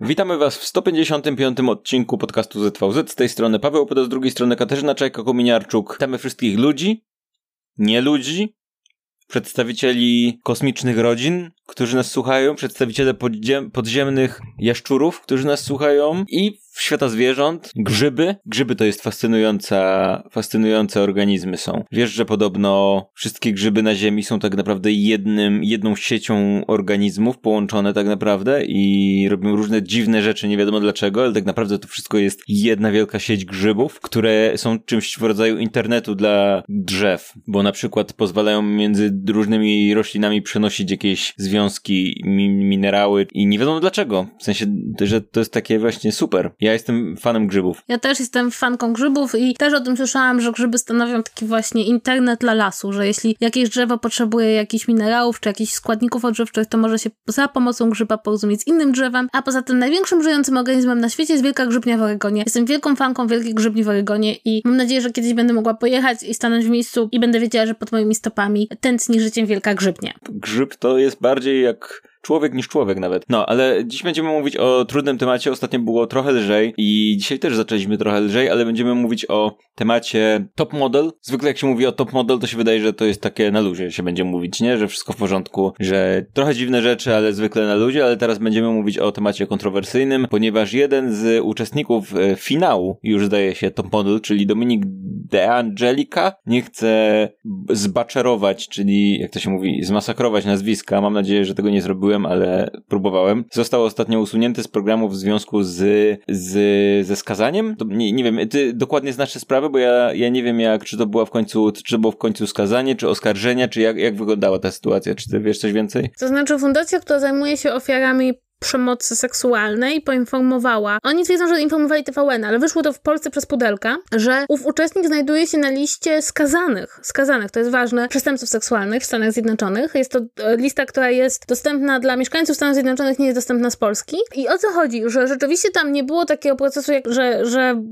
Witamy Was w 155. odcinku podcastu ZVZ. Z tej strony Paweł Podo, z drugiej strony Katarzyna Czajka-Kominiarczuk. Witamy wszystkich ludzi, nie ludzi, przedstawicieli kosmicznych rodzin, którzy nas słuchają, przedstawiciele podziemnych jaszczurów, którzy nas słuchają i świata zwierząt, grzyby. Grzyby to jest fascynująca, fascynujące organizmy są. Wiesz, że podobno wszystkie grzyby na Ziemi są tak naprawdę jednym, jedną siecią organizmów połączone tak naprawdę i robią różne dziwne rzeczy, nie wiadomo dlaczego, ale tak naprawdę to wszystko jest jedna wielka sieć grzybów, które są czymś w rodzaju internetu dla drzew, bo na przykład pozwalają między różnymi roślinami przenosić jakieś związki, mi minerały i nie wiadomo dlaczego. W sensie, że to jest takie właśnie super. Ja jestem fanem grzybów. Ja też jestem fanką grzybów i też o tym słyszałam, że grzyby stanowią taki właśnie internet dla lasu, że jeśli jakieś drzewo potrzebuje jakichś minerałów czy jakichś składników odżywczych, to może się za pomocą grzyba porozumieć z innym drzewem, a poza tym największym żyjącym organizmem na świecie jest wielka grzybnia w Oregonie. Jestem wielką fanką wielkiej grzybni w Oregonie i mam nadzieję, że kiedyś będę mogła pojechać i stanąć w miejscu i będę wiedziała, że pod moimi stopami tętni życiem wielka grzybnia. Grzyb to jest bardziej jak człowiek niż człowiek nawet. No, ale dziś będziemy mówić o trudnym temacie. Ostatnio było trochę lżej i dzisiaj też zaczęliśmy trochę lżej, ale będziemy mówić o temacie top model. Zwykle jak się mówi o top model, to się wydaje, że to jest takie na luzie się będzie mówić, nie? Że wszystko w porządku, że trochę dziwne rzeczy, ale zwykle na luzie, ale teraz będziemy mówić o temacie kontrowersyjnym, ponieważ jeden z uczestników e, finału już zdaje się top model, czyli Dominik De Angelica, nie chce zbaczerować, czyli jak to się mówi, zmasakrować nazwiska. Mam nadzieję, że tego nie zrobiłem ale próbowałem. Został ostatnio usunięty z programu w związku z, z ze skazaniem. To, nie, nie wiem, ty dokładnie znasz tę sprawę, bo ja, ja nie wiem jak, czy to była w końcu, czy było w końcu skazanie, czy oskarżenia, czy jak, jak wyglądała ta sytuacja, czy ty wiesz coś więcej? To znaczy fundacja, która zajmuje się ofiarami przemocy seksualnej poinformowała. Oni twierdzą, że informowali TVN, ale wyszło to w Polsce przez Pudelka, że ów uczestnik znajduje się na liście skazanych. Skazanych, to jest ważne, przestępców seksualnych w Stanach Zjednoczonych. Jest to e, lista, która jest dostępna dla mieszkańców Stanów Zjednoczonych, nie jest dostępna z Polski. I o co chodzi? Że rzeczywiście tam nie było takiego procesu, jak, że, że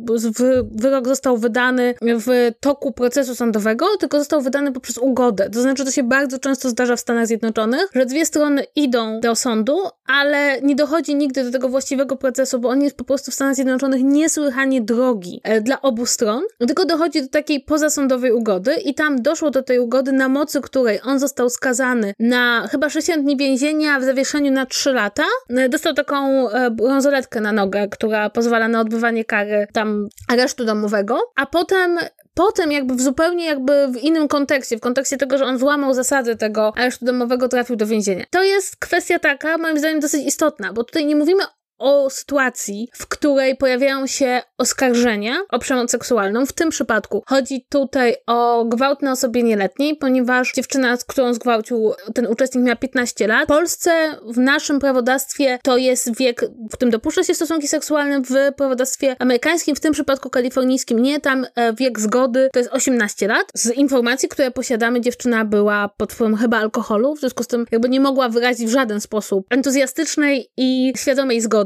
wyrok został wydany w toku procesu sądowego, tylko został wydany poprzez ugodę. To znaczy, to się bardzo często zdarza w Stanach Zjednoczonych, że dwie strony idą do sądu, ale nie dochodzi nigdy do tego właściwego procesu, bo on jest po prostu w Stanach Zjednoczonych niesłychanie drogi e, dla obu stron, tylko dochodzi do takiej pozasądowej ugody i tam doszło do tej ugody, na mocy której on został skazany na chyba 60 dni więzienia w zawieszeniu na 3 lata. E, dostał taką e, brązoletkę na nogę, która pozwala na odbywanie kary tam aresztu domowego, a potem potem jakby w zupełnie jakby w innym kontekście, w kontekście tego, że on złamał zasady tego aresztu domowego, trafił do więzienia. To jest kwestia taka, moim zdaniem, dosyć istotna, bo tutaj nie mówimy o sytuacji, w której pojawiają się oskarżenia o przemoc seksualną. W tym przypadku chodzi tutaj o gwałt na osobie nieletniej, ponieważ dziewczyna, którą zgwałcił ten uczestnik, miała 15 lat. W Polsce, w naszym prawodawstwie, to jest wiek, w którym dopuszcza się stosunki seksualne, w prawodawstwie amerykańskim, w tym przypadku kalifornijskim nie, tam e, wiek zgody to jest 18 lat. Z informacji, które posiadamy, dziewczyna była pod wpływem chyba alkoholu, w związku z tym jakby nie mogła wyrazić w żaden sposób entuzjastycznej i świadomej zgody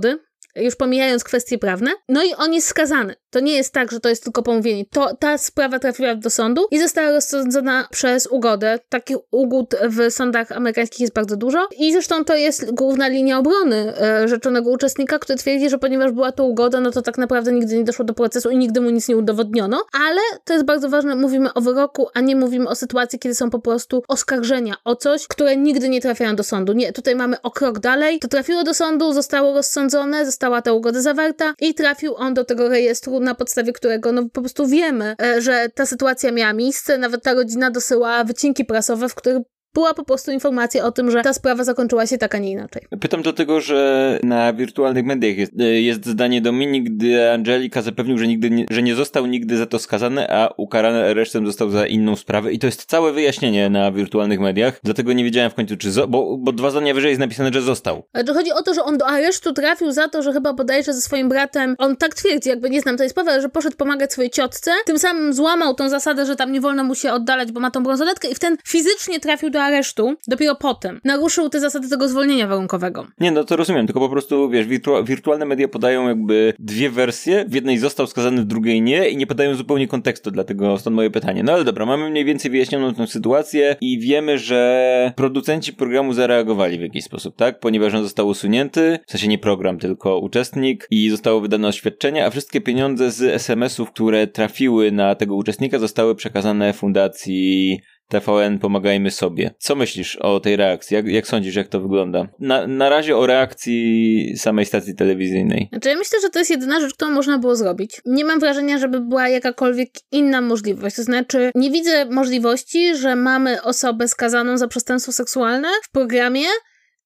już pomijając kwestie prawne. No i on jest skazany. To nie jest tak, że to jest tylko pomówienie. To, ta sprawa trafiła do sądu i została rozsądzona przez ugodę. Takich ugód w sądach amerykańskich jest bardzo dużo. I zresztą to jest główna linia obrony e, rzeczonego uczestnika, który twierdzi, że ponieważ była to ugoda, no to tak naprawdę nigdy nie doszło do procesu i nigdy mu nic nie udowodniono. Ale to jest bardzo ważne, mówimy o wyroku, a nie mówimy o sytuacji, kiedy są po prostu oskarżenia o coś, które nigdy nie trafiają do sądu. Nie, tutaj mamy o krok dalej. To trafiło do sądu, zostało rozsądzone, została ta ugoda zawarta i trafił on do tego rejestru na podstawie którego no po prostu wiemy, e, że ta sytuacja miała miejsce. Nawet ta rodzina dosyła wycinki prasowe, w których była po prostu informacja o tym, że ta sprawa zakończyła się tak, a nie inaczej. Pytam dlatego, że na wirtualnych mediach jest, e, jest zdanie Dominik de Angelika zapewnił, że, nigdy nie, że nie został nigdy za to skazany, a ukarany aresztem został za inną sprawę i to jest całe wyjaśnienie na wirtualnych mediach, dlatego nie wiedziałem w końcu, czy zo- bo, bo dwa zdania wyżej jest napisane, że został. Ale to chodzi o to, że on do aresztu trafił za to, że chyba bodajże ze swoim bratem, on tak twierdzi, jakby nie znam tej sprawy, ale że poszedł pomagać swojej ciotce, tym samym złamał tą zasadę, że tam nie wolno mu się oddalać, bo ma tą brązoletkę i w ten fizycznie trafił do aresztu dopiero potem. Naruszył te zasady tego zwolnienia warunkowego. Nie, no to rozumiem, tylko po prostu, wiesz, wirtu wirtualne media podają jakby dwie wersje, w jednej został skazany, w drugiej nie i nie podają zupełnie kontekstu, dlatego stąd moje pytanie. No ale dobra, mamy mniej więcej wyjaśnioną tę sytuację i wiemy, że producenci programu zareagowali w jakiś sposób, tak? Ponieważ on został usunięty, w sensie nie program, tylko uczestnik i zostało wydane oświadczenie, a wszystkie pieniądze z SMS-ów, które trafiły na tego uczestnika zostały przekazane fundacji TVN Pomagajmy Sobie. Co myślisz o tej reakcji? Jak, jak sądzisz, jak to wygląda? Na, na razie o reakcji samej stacji telewizyjnej. Znaczy, ja myślę, że to jest jedyna rzecz, którą można było zrobić. Nie mam wrażenia, żeby była jakakolwiek inna możliwość. To znaczy, nie widzę możliwości, że mamy osobę skazaną za przestępstwo seksualne w programie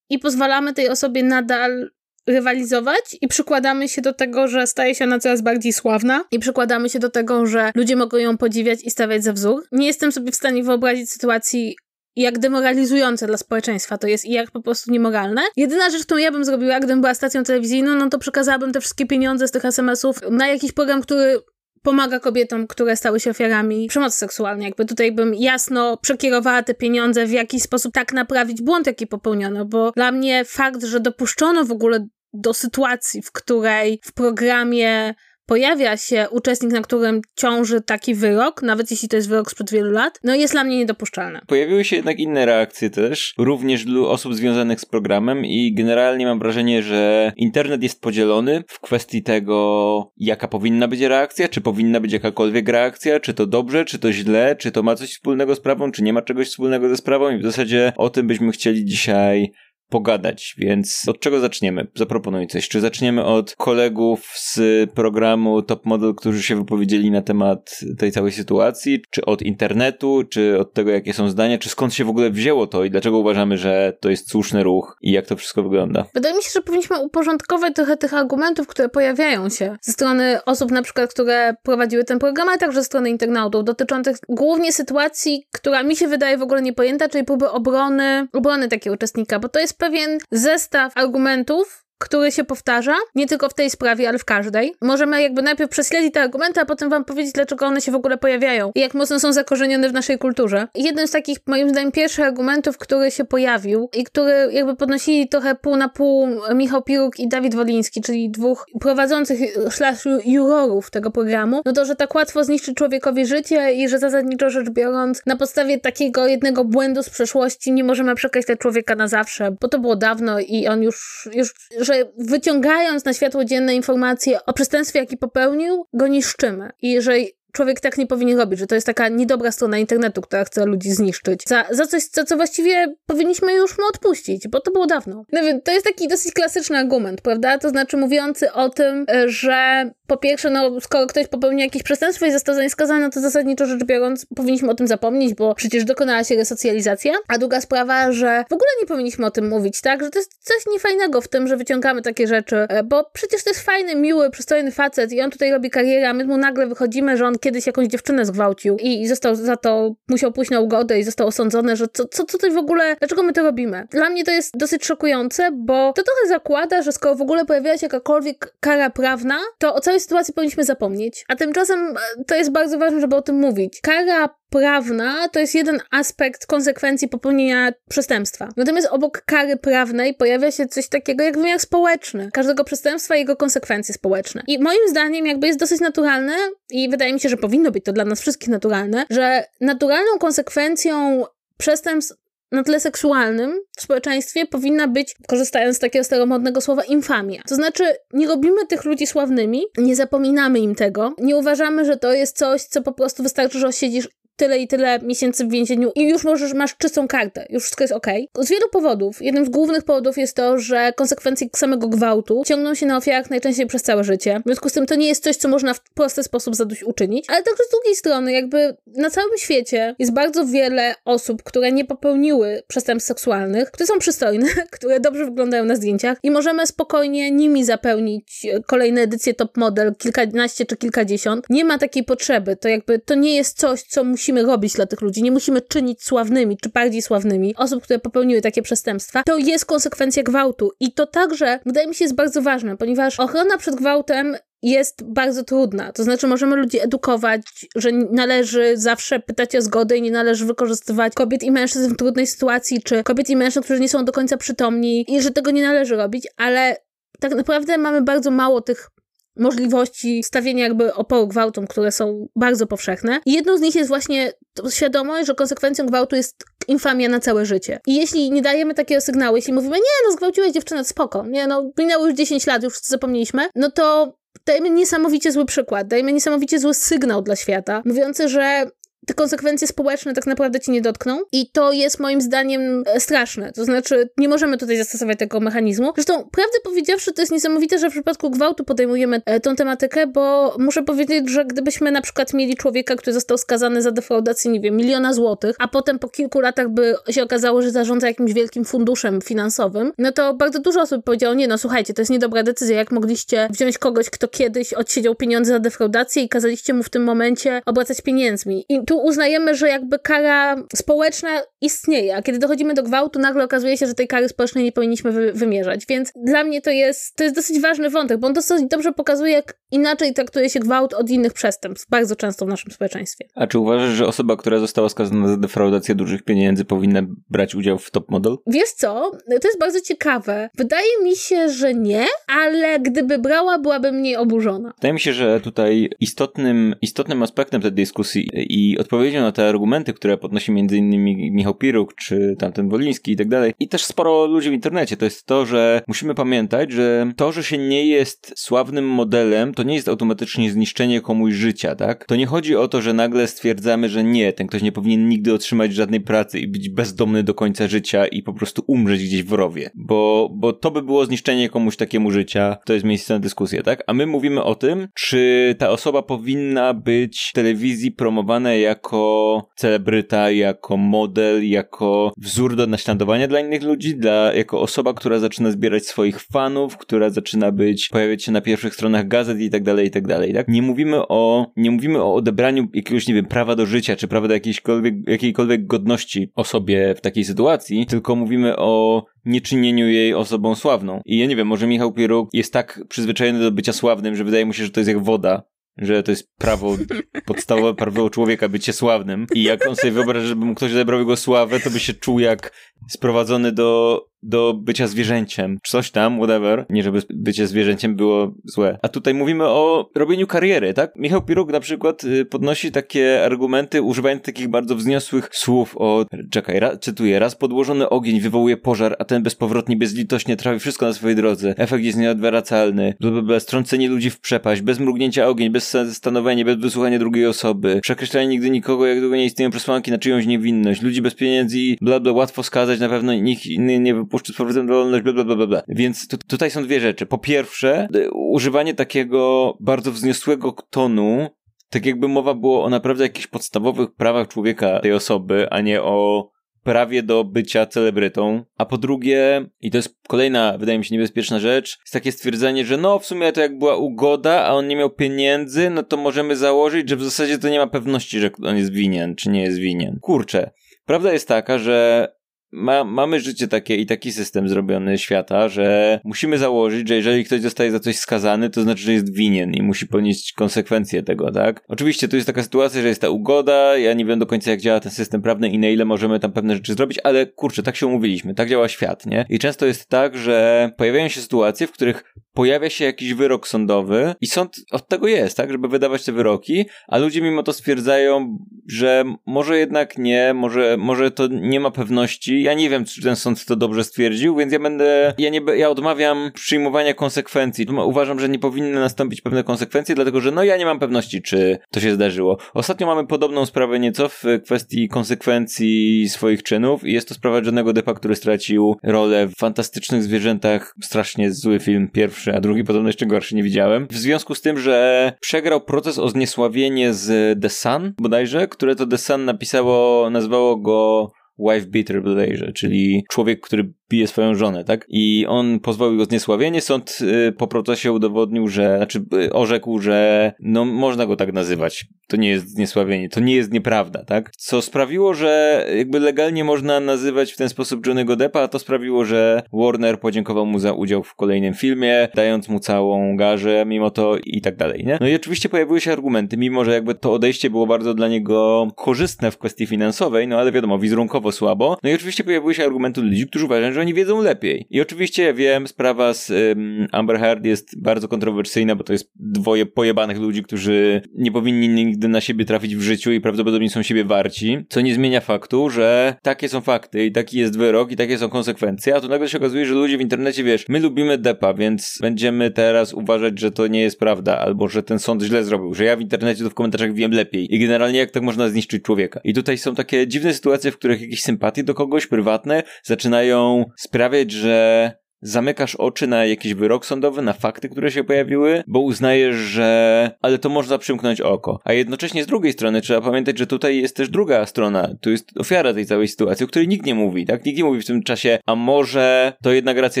i pozwalamy tej osobie nadal rywalizować i przykładamy się do tego, że staje się ona coraz bardziej sławna i przykładamy się do tego, że ludzie mogą ją podziwiać i stawiać za wzór. Nie jestem sobie w stanie wyobrazić sytuacji jak demoralizujące dla społeczeństwa to jest i jak po prostu niemoralne. Jedyna rzecz, którą ja bym zrobiła, gdybym była stacją telewizyjną, no to przekazałabym te wszystkie pieniądze z tych SMS-ów na jakiś program, który pomaga kobietom, które stały się ofiarami przemocy seksualnej. Jakby tutaj bym jasno przekierowała te pieniądze w jakiś sposób tak naprawić błąd, jaki popełniono, bo dla mnie fakt, że dopuszczono w ogóle do sytuacji, w której w programie pojawia się uczestnik, na którym ciąży taki wyrok, nawet jeśli to jest wyrok sprzed wielu lat, no jest dla mnie niedopuszczalne. Pojawiły się jednak inne reakcje też, również dla osób związanych z programem i generalnie mam wrażenie, że internet jest podzielony w kwestii tego, jaka powinna być reakcja, czy powinna być jakakolwiek reakcja, czy to dobrze, czy to źle, czy to ma coś wspólnego z sprawą, czy nie ma czegoś wspólnego ze sprawą i w zasadzie o tym byśmy chcieli dzisiaj pogadać, więc od czego zaczniemy? Zaproponuj coś. Czy zaczniemy od kolegów z programu Top Model, którzy się wypowiedzieli na temat tej całej sytuacji? Czy od internetu? Czy od tego, jakie są zdania? Czy skąd się w ogóle wzięło to i dlaczego uważamy, że to jest słuszny ruch i jak to wszystko wygląda? Wydaje mi się, że powinniśmy uporządkować trochę tych argumentów, które pojawiają się ze strony osób na przykład, które prowadziły ten program, ale także ze strony internautów, dotyczących głównie sytuacji, która mi się wydaje w ogóle niepojęta, czyli próby obrony, obrony takiego uczestnika, bo to jest pewien zestaw argumentów, który się powtarza, nie tylko w tej sprawie, ale w każdej. Możemy jakby najpierw prześledzić te argumenty, a potem wam powiedzieć, dlaczego one się w ogóle pojawiają i jak mocno są zakorzenione w naszej kulturze. Jeden z takich, moim zdaniem, pierwszych argumentów, który się pojawił i który jakby podnosili trochę pół na pół Michał Piruk i Dawid Woliński, czyli dwóch prowadzących slash jurorów tego programu, no to, że tak łatwo zniszczy człowiekowi życie i że zasadniczo rzecz biorąc, na podstawie takiego jednego błędu z przeszłości nie możemy przekreślać człowieka na zawsze, bo to było dawno i on już, już że wyciągając na światło dzienne informacje o przestępstwie, jaki popełnił, go niszczymy. I że człowiek tak nie powinien robić, że to jest taka niedobra strona internetu, która chce ludzi zniszczyć. Za, za coś, za co właściwie powinniśmy już mu odpuścić, bo to było dawno. No więc to jest taki dosyć klasyczny argument, prawda? To znaczy mówiący o tym, że po pierwsze, no, skoro ktoś popełnił jakieś przestępstwo i został za nie skazany, no to zasadniczo rzecz biorąc powinniśmy o tym zapomnieć, bo przecież dokonała się resocjalizacja. A druga sprawa, że w ogóle nie powinniśmy o tym mówić, tak? Że to jest coś niefajnego w tym, że wyciągamy takie rzeczy, e, bo przecież to jest fajny, miły, przystojny facet i on tutaj robi karierę, a my mu nagle wychodzimy, że on kiedyś jakąś dziewczynę zgwałcił i został za to, musiał pójść na ugodę i został osądzony, że co, co tutaj w ogóle, dlaczego my to robimy? Dla mnie to jest dosyć szokujące, bo to trochę zakłada, że skoro w ogóle pojawiła się jakakolwiek kara prawna, to o całej sytuacji powinniśmy zapomnieć. A tymczasem e, to jest bardzo ważne, żeby o tym mówić. Kara prawna to jest jeden aspekt konsekwencji popełnienia przestępstwa. Natomiast obok kary prawnej pojawia się coś takiego jak wymiar społeczny. Każdego przestępstwa i jego konsekwencje społeczne. I moim zdaniem jakby jest dosyć naturalne i wydaje mi się, że powinno być to dla nas wszystkich naturalne, że naturalną konsekwencją przestępstw na tle seksualnym w społeczeństwie powinna być, korzystając z takiego staromodnego słowa, infamia. To znaczy, nie robimy tych ludzi sławnymi, nie zapominamy im tego, nie uważamy, że to jest coś, co po prostu wystarczy, że osiedzisz tyle i tyle miesięcy w więzieniu i już możesz, masz czystą kartę, już wszystko jest ok. Z wielu powodów. Jednym z głównych powodów jest to, że konsekwencje samego gwałtu ciągną się na ofiarach najczęściej przez całe życie. W związku z tym to nie jest coś, co można w prosty sposób zadośćuczynić. Ale także z drugiej strony, jakby na całym świecie jest bardzo wiele osób, które nie popełniły przestępstw seksualnych, które są przystojne, które dobrze wyglądają na zdjęciach i możemy spokojnie nimi zapełnić kolejne edycje Top Model, kilkanaście czy kilkadziesiąt. Nie ma takiej potrzeby. To jakby to nie jest coś, co musi musimy robić dla tych ludzi, nie musimy czynić sławnymi czy bardziej sławnymi osób, które popełniły takie przestępstwa, to jest konsekwencja gwałtu. I to także, wydaje mi się, jest bardzo ważne, ponieważ ochrona przed gwałtem jest bardzo trudna. To znaczy, możemy ludzi edukować, że należy zawsze pytać o zgodę i nie należy wykorzystywać kobiet i mężczyzn w trudnej sytuacji, czy kobiet i mężczyzn, którzy nie są do końca przytomni i że tego nie należy robić, ale tak naprawdę mamy bardzo mało tych możliwości stawienia jakby oporu gwałtom, które są bardzo powszechne. I jedną z nich jest właśnie świadomość, że konsekwencją gwałtu jest infamia na całe życie. I jeśli nie dajemy takiego sygnału, jeśli mówimy, nie no, zgwałciłeś dziewczynę, spoko, nie no, minęło już 10 lat, już zapomnieliśmy, no to dajmy niesamowicie zły przykład, dajmy niesamowicie zły sygnał dla świata, mówiący, że te konsekwencje społeczne tak naprawdę ci nie dotkną i to jest moim zdaniem e, straszne. To znaczy, nie możemy tutaj zastosować tego mechanizmu. Zresztą, prawdę powiedziawszy, to jest niesamowite, że w przypadku gwałtu podejmujemy e, tą tematykę, bo muszę powiedzieć, że gdybyśmy na przykład mieli człowieka, który został skazany za defraudację, nie wiem, miliona złotych, a potem po kilku latach by się okazało, że zarządza jakimś wielkim funduszem finansowym, no to bardzo dużo osób powiedziało, nie no, słuchajcie, to jest niedobra decyzja, jak mogliście wziąć kogoś, kto kiedyś odsiedział pieniądze za defraudację i kazaliście mu w tym momencie obracać pieniędzmi. I tu tu uznajemy, że jakby kara społeczna istnieje, a kiedy dochodzimy do gwałtu, nagle okazuje się, że tej kary społecznej nie powinniśmy wy wymierzać. Więc dla mnie to jest, to jest dosyć ważny wątek, bo on dosyć dobrze pokazuje, jak inaczej traktuje się gwałt od innych przestępstw, bardzo często w naszym społeczeństwie. A czy uważasz, że osoba, która została skazana za defraudację dużych pieniędzy powinna brać udział w top model? Wiesz co, to jest bardzo ciekawe. Wydaje mi się, że nie, ale gdyby brała, byłaby mniej oburzona. Wydaje mi się, że tutaj istotnym, istotnym aspektem tej dyskusji i odpowiedzią na te argumenty, które podnosi innymi Michał Piruk, czy tamten Woliński i tak dalej, i też sporo ludzi w internecie, to jest to, że musimy pamiętać, że to, że się nie jest sławnym modelem, to nie jest automatycznie zniszczenie komuś życia, tak? To nie chodzi o to, że nagle stwierdzamy, że nie, ten ktoś nie powinien nigdy otrzymać żadnej pracy i być bezdomny do końca życia i po prostu umrzeć gdzieś w rowie, bo, bo to by było zniszczenie komuś takiemu życia, to jest miejsce na dyskusję, tak? A my mówimy o tym, czy ta osoba powinna być w telewizji promowana jako celebryta, jako model, jako wzór do naśladowania dla innych ludzi, dla, jako osoba, która zaczyna zbierać swoich fanów, która zaczyna być, pojawiać się na pierwszych stronach gazet i tak dalej, i tak dalej, tak? Nie mówimy o, nie mówimy o odebraniu jakiegoś, nie wiem, prawa do życia, czy prawa do jakiejkolwiek, jakiejkolwiek godności osobie w takiej sytuacji, tylko mówimy o nieczynieniu jej osobą sławną. I ja nie wiem, może Michał Pieruk jest tak przyzwyczajony do bycia sławnym, że wydaje mu się, że to jest jak woda, że to jest prawo, podstawowe prawo człowieka bycie sławnym. I jak on sobie wyobraża, żeby mu ktoś odebrał jego sławę, to by się czuł jak sprowadzony do do bycia zwierzęciem. Coś tam, whatever. Nie, żeby bycie zwierzęciem było złe. A tutaj mówimy o robieniu kariery, tak? Michał Piruk na przykład y, podnosi takie argumenty, używając takich bardzo wzniosłych słów o, czekaj, ra, cytuję, raz podłożony ogień wywołuje pożar, a ten bezpowrotnie, bezlitośnie trawi wszystko na swojej drodze. Efekt jest nieodwracalny. Blablabla, strącenie ludzi w przepaść, bez mrugnięcia ogień, bez zastanowienia, bez wysłuchania drugiej osoby. Przekreślanie nigdy nikogo, jak długo nie istnieją przesłanki na czyjąś niewinność. Ludzi bez pieniędzy, bla, bla, łatwo skazać, na pewno nikt inny nie wypuszcza puszczy z powrotem do wolność, bla, bla, bla, bla. Więc tu, tutaj są dwie rzeczy. Po pierwsze, używanie takiego bardzo wzniosłego tonu, tak jakby mowa było o naprawdę jakichś podstawowych prawach człowieka tej osoby, a nie o prawie do bycia celebrytą. A po drugie, i to jest kolejna, wydaje mi się, niebezpieczna rzecz, jest takie stwierdzenie, że no, w sumie to jak była ugoda, a on nie miał pieniędzy, no to możemy założyć, że w zasadzie to nie ma pewności, że on jest winien, czy nie jest winien. Kurczę. Prawda jest taka, że ma, mamy życie takie i taki system zrobiony świata, że musimy założyć, że jeżeli ktoś zostaje za coś skazany, to znaczy, że jest winien i musi ponieść konsekwencje tego, tak? Oczywiście tu jest taka sytuacja, że jest ta ugoda, ja nie wiem do końca jak działa ten system prawny i na ile możemy tam pewne rzeczy zrobić, ale kurczę, tak się umówiliśmy, tak działa świat, nie? I często jest tak, że pojawiają się sytuacje, w których pojawia się jakiś wyrok sądowy i sąd od tego jest, tak, żeby wydawać te wyroki, a ludzie mimo to stwierdzają, że może jednak nie, może, może to nie ma pewności. Ja nie wiem, czy ten sąd to dobrze stwierdził, więc ja będę, ja nie, ja odmawiam przyjmowania konsekwencji. Uważam, że nie powinny nastąpić pewne konsekwencje, dlatego że no ja nie mam pewności, czy to się zdarzyło. Ostatnio mamy podobną sprawę nieco w kwestii konsekwencji swoich czynów i jest to sprawa Johnego Deppa, który stracił rolę w Fantastycznych Zwierzętach. Strasznie zły film, pierwszy a drugi podobno jeszcze gorszy nie widziałem. W związku z tym, że przegrał proces o zniesławienie z The Sun bodajże, które to The Sun napisało, nazwało go wife beater bodajże, czyli człowiek, który bije swoją żonę, tak? I on pozwolił o zniesławienie, sąd y, po procesie udowodnił, że, znaczy y, orzekł, że no można go tak nazywać. To nie jest zniesławienie, to nie jest nieprawda, tak? Co sprawiło, że jakby legalnie można nazywać w ten sposób Johnny'ego Deppa, a to sprawiło, że Warner podziękował mu za udział w kolejnym filmie, dając mu całą garzę mimo to i tak dalej, nie? No i oczywiście pojawiły się argumenty, mimo że jakby to odejście było bardzo dla niego korzystne w kwestii finansowej, no ale wiadomo, wizerunkowo słabo. No i oczywiście pojawiły się argumenty ludzi, którzy uważają, że oni wiedzą lepiej. I oczywiście ja wiem, sprawa z um, Amber Heard jest bardzo kontrowersyjna, bo to jest dwoje pojebanych ludzi, którzy nie powinni nigdy na siebie trafić w życiu i prawdopodobnie są siebie warci, co nie zmienia faktu, że takie są fakty i taki jest wyrok i takie są konsekwencje, a tu nagle się okazuje, że ludzie w internecie, wiesz, my lubimy Depa, więc będziemy teraz uważać, że to nie jest prawda, albo że ten sąd źle zrobił, że ja w internecie to w komentarzach wiem lepiej i generalnie jak tak można zniszczyć człowieka. I tutaj są takie dziwne sytuacje, w których jakieś sympatie do kogoś prywatne zaczynają sprawiać, że zamykasz oczy na jakiś wyrok sądowy, na fakty, które się pojawiły, bo uznajesz, że ale to można przymknąć oko. A jednocześnie z drugiej strony trzeba pamiętać, że tutaj jest też druga strona. Tu jest ofiara tej całej sytuacji, o której nikt nie mówi, tak? Nikt nie mówi w tym czasie, a może to jednak racja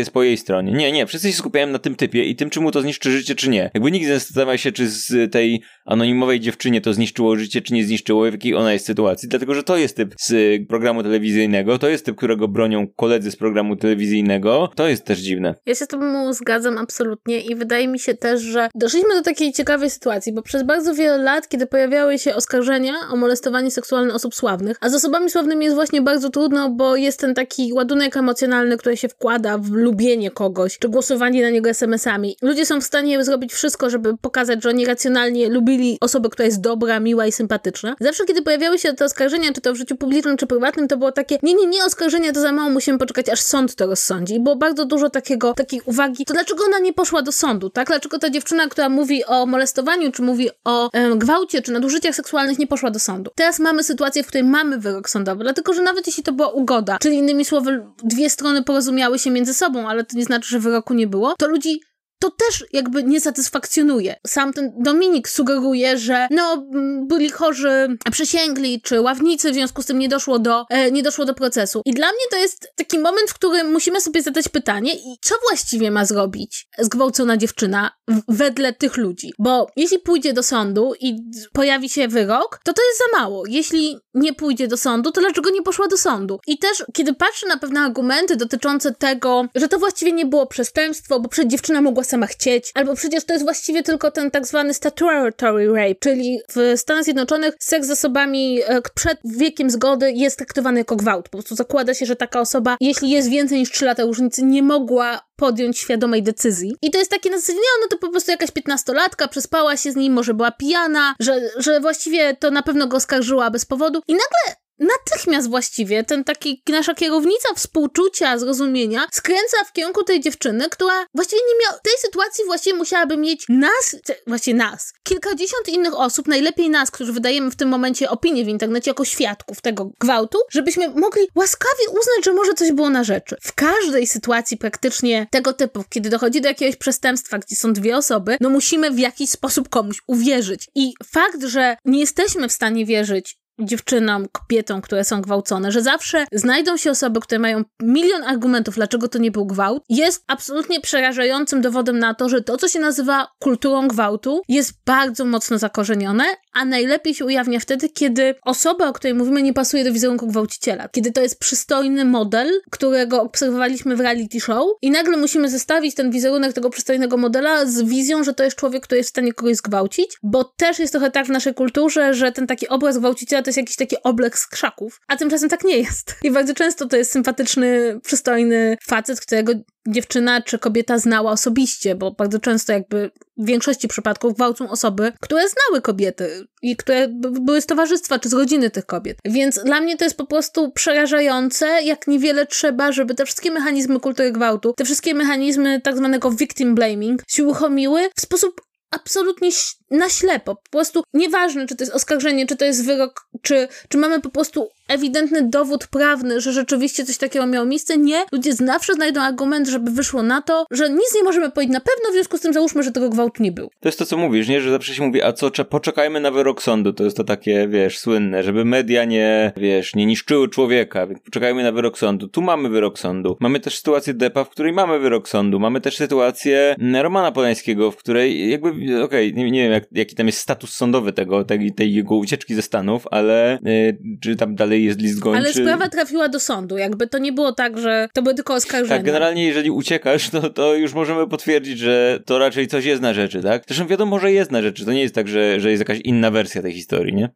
jest po jej stronie. Nie, nie, wszyscy się skupiają na tym typie i tym, czy mu to zniszczy życie, czy nie. Jakby nikt nie zastanawia się, czy z tej anonimowej dziewczynie to zniszczyło życie, czy nie zniszczyło, w jakiej ona jest sytuacji, dlatego, że to jest typ z programu telewizyjnego, to jest typ, którego bronią koledzy z programu telewizyjnego, to jest też dziwne. Ja się z tobą zgadzam absolutnie i wydaje mi się też, że doszliśmy do takiej ciekawej sytuacji, bo przez bardzo wiele lat, kiedy pojawiały się oskarżenia o molestowanie seksualne osób sławnych, a z osobami sławnymi jest właśnie bardzo trudno, bo jest ten taki ładunek emocjonalny, który się wkłada w lubienie kogoś, czy głosowanie na niego SMS-ami. Ludzie są w stanie zrobić wszystko, żeby pokazać, że oni racjonalnie lubili osobę, która jest dobra, miła i sympatyczna. Zawsze, kiedy pojawiały się te oskarżenia, czy to w życiu publicznym, czy prywatnym, to było takie, nie, nie, nie, oskarżenia to za mało, musimy poczekać, aż sąd to rozsądzi. I było bardzo dużo takiego, takiej uwagi, to dlaczego ona nie poszła do sądu, tak? Dlaczego ta dziewczyna, która mówi o molestowaniu, czy mówi o gwałcie, czy nadużyciach seksualnych, nie poszła do sądu. Teraz mamy sytuację, w której mamy wyrok sądowy, dlatego, że nawet jeśli to była ugoda, czyli innymi słowy, dwie strony porozumiały się między sobą, ale to nie znaczy, że wyroku nie było, to ludzi to też jakby nie satysfakcjonuje. Sam ten Dominik sugeruje, że no, byli chorzy, przysięgli, czy ławnicy, w związku z tym nie doszło do, e, nie doszło do procesu. I dla mnie to jest taki moment, w którym musimy sobie zadać pytanie, i co właściwie ma zrobić zgwałcona dziewczyna wedle tych ludzi? Bo jeśli pójdzie do sądu i pojawi się wyrok, to to jest za mało. Jeśli nie pójdzie do sądu, to dlaczego nie poszła do sądu? I też, kiedy patrzę na pewne argumenty dotyczące tego, że to właściwie nie było przestępstwo, bo przed dziewczyna mogła sama chcieć, albo przecież to jest właściwie tylko ten tak zwany statutory rape, czyli w Stanach Zjednoczonych seks z osobami e, przed wiekiem zgody jest traktowany jako gwałt. Po prostu zakłada się, że taka osoba, jeśli jest więcej niż 3 lata różnicy, nie mogła podjąć świadomej decyzji. I to jest takie na zasadzie, nie, no to po prostu jakaś piętnastolatka, przespała się z nim, może była pijana, że, że właściwie to na pewno go oskarżyła bez powodu. I nagle natychmiast właściwie ten taki nasza kierownica współczucia, zrozumienia skręca w kierunku tej dziewczyny, która właściwie nie miała, w tej sytuacji właściwie musiałaby mieć nas, właściwie nas, kilkadziesiąt innych osób, najlepiej nas, którzy wydajemy w tym momencie opinie w internecie jako świadków tego gwałtu, żebyśmy mogli łaskawie uznać, że może coś było na rzeczy. W każdej sytuacji praktycznie tego typu, kiedy dochodzi do jakiegoś przestępstwa, gdzie są dwie osoby, no musimy w jakiś sposób komuś uwierzyć. I fakt, że nie jesteśmy w stanie wierzyć dziewczynom, kobietom, które są gwałcone, że zawsze znajdą się osoby, które mają milion argumentów, dlaczego to nie był gwałt, jest absolutnie przerażającym dowodem na to, że to, co się nazywa kulturą gwałtu, jest bardzo mocno zakorzenione, a najlepiej się ujawnia wtedy, kiedy osoba, o której mówimy, nie pasuje do wizerunku gwałciciela. Kiedy to jest przystojny model, którego obserwowaliśmy w reality show i nagle musimy zestawić ten wizerunek tego przystojnego modela z wizją, że to jest człowiek, który jest w stanie kogoś zgwałcić, bo też jest trochę tak w naszej kulturze, że ten taki obraz gwałciciela to jest jakiś taki oblek z krzaków, a tymczasem tak nie jest. I bardzo często to jest sympatyczny, przystojny facet, którego dziewczyna czy kobieta znała osobiście, bo bardzo często jakby w większości przypadków gwałcą osoby, które znały kobiety i które były z towarzystwa czy z rodziny tych kobiet. Więc dla mnie to jest po prostu przerażające, jak niewiele trzeba, żeby te wszystkie mechanizmy kultury gwałtu, te wszystkie mechanizmy tak zwanego victim blaming się uruchomiły w sposób absolutnie na ślepo. Po prostu nieważne, czy to jest oskarżenie, czy to jest wyrok, czy, czy mamy po prostu ewidentny dowód prawny, że rzeczywiście coś takiego miało miejsce. Nie, ludzie zawsze znajdą argument, żeby wyszło na to, że nic nie możemy powiedzieć na pewno, w związku z tym załóżmy, że tego gwałtu nie był. To jest to, co mówisz, nie? Że zawsze się mówi, a co, poczekajmy na wyrok sądu. To jest to takie, wiesz, słynne, żeby media nie, wiesz, nie niszczyły człowieka, więc poczekajmy na wyrok sądu. Tu mamy wyrok sądu. Mamy też sytuację Depa, w której mamy wyrok sądu. Mamy też sytuację Romana Polańskiego, w której jakby, okej, okay, nie, nie, wiem, jak, jaki tam jest status sądowy tego, tej, tej jego ucieczki ze Stanów, ale yy, czy tam dalej jest list gończy. Ale sprawa trafiła do sądu, jakby to nie było tak, że to były tylko oskarżenia. Tak, generalnie jeżeli uciekasz, to, to już możemy potwierdzić, że to raczej coś jest na rzeczy, tak? Zresztą wiadomo, że jest na rzeczy, to nie jest tak, że, że jest jakaś inna wersja tej historii, nie?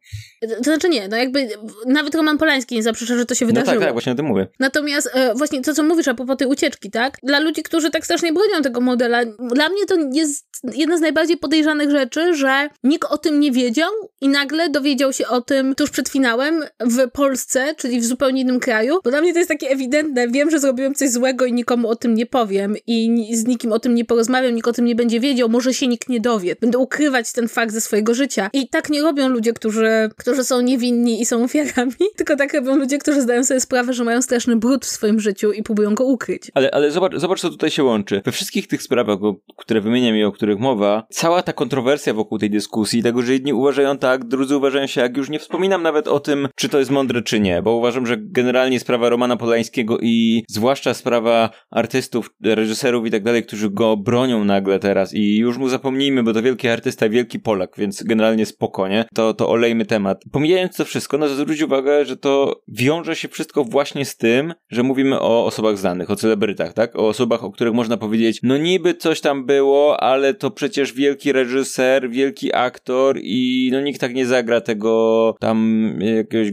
To znaczy nie, no jakby nawet Roman Polański nie zaprzecza, że to się wydarzyło. No tak, tak, właśnie o tym mówię. Natomiast e, właśnie to, co mówisz a propos tej ucieczki, tak? Dla ludzi, którzy tak strasznie bronią tego modela, dla mnie to jest jedna z najbardziej podejrzanych rzeczy, że nikt o tym nie wiedział i nagle dowiedział się o tym tuż przed finałem w Polsce, czyli w zupełnie innym kraju, bo dla mnie to jest takie ewidentne, wiem, że zrobiłem coś złego i nikomu o tym nie powiem i z nikim o tym nie porozmawiam, nikt o tym nie będzie wiedział, może się nikt nie dowie. Będę ukrywać ten fakt ze swojego życia. I tak nie robią ludzie, którzy, którzy są niewinni i są ofiarami, tylko tak robią ludzie, którzy zdają sobie sprawę, że mają straszny brud w swoim życiu i próbują go ukryć. Ale, ale zobacz, zobacz, co tutaj się łączy. We wszystkich tych sprawach, które wymieniam i o których mowa, cała ta kontrowersja wokół tej dyskusji, tego, że jedni uważają tak, drudzy uważają się jak, już nie wspominam nawet o tym, czy to jest mądre, czy nie, bo uważam, że generalnie sprawa Romana Polańskiego i zwłaszcza sprawa artystów, reżyserów i tak dalej, którzy go bronią nagle teraz i już mu zapomnijmy, bo to wielki artysta, wielki Polak, więc generalnie spokojnie, to, to olejmy temat. Pomijając to wszystko, no to zwróć uwagę, że to wiąże się wszystko właśnie z tym, że mówimy o osobach znanych, o celebrytach, tak? O osobach, o których można powiedzieć, no niby coś tam było, ale to przecież wielki reżyser, wielki aktor i no nikt tak nie zagra tego tam jakiegoś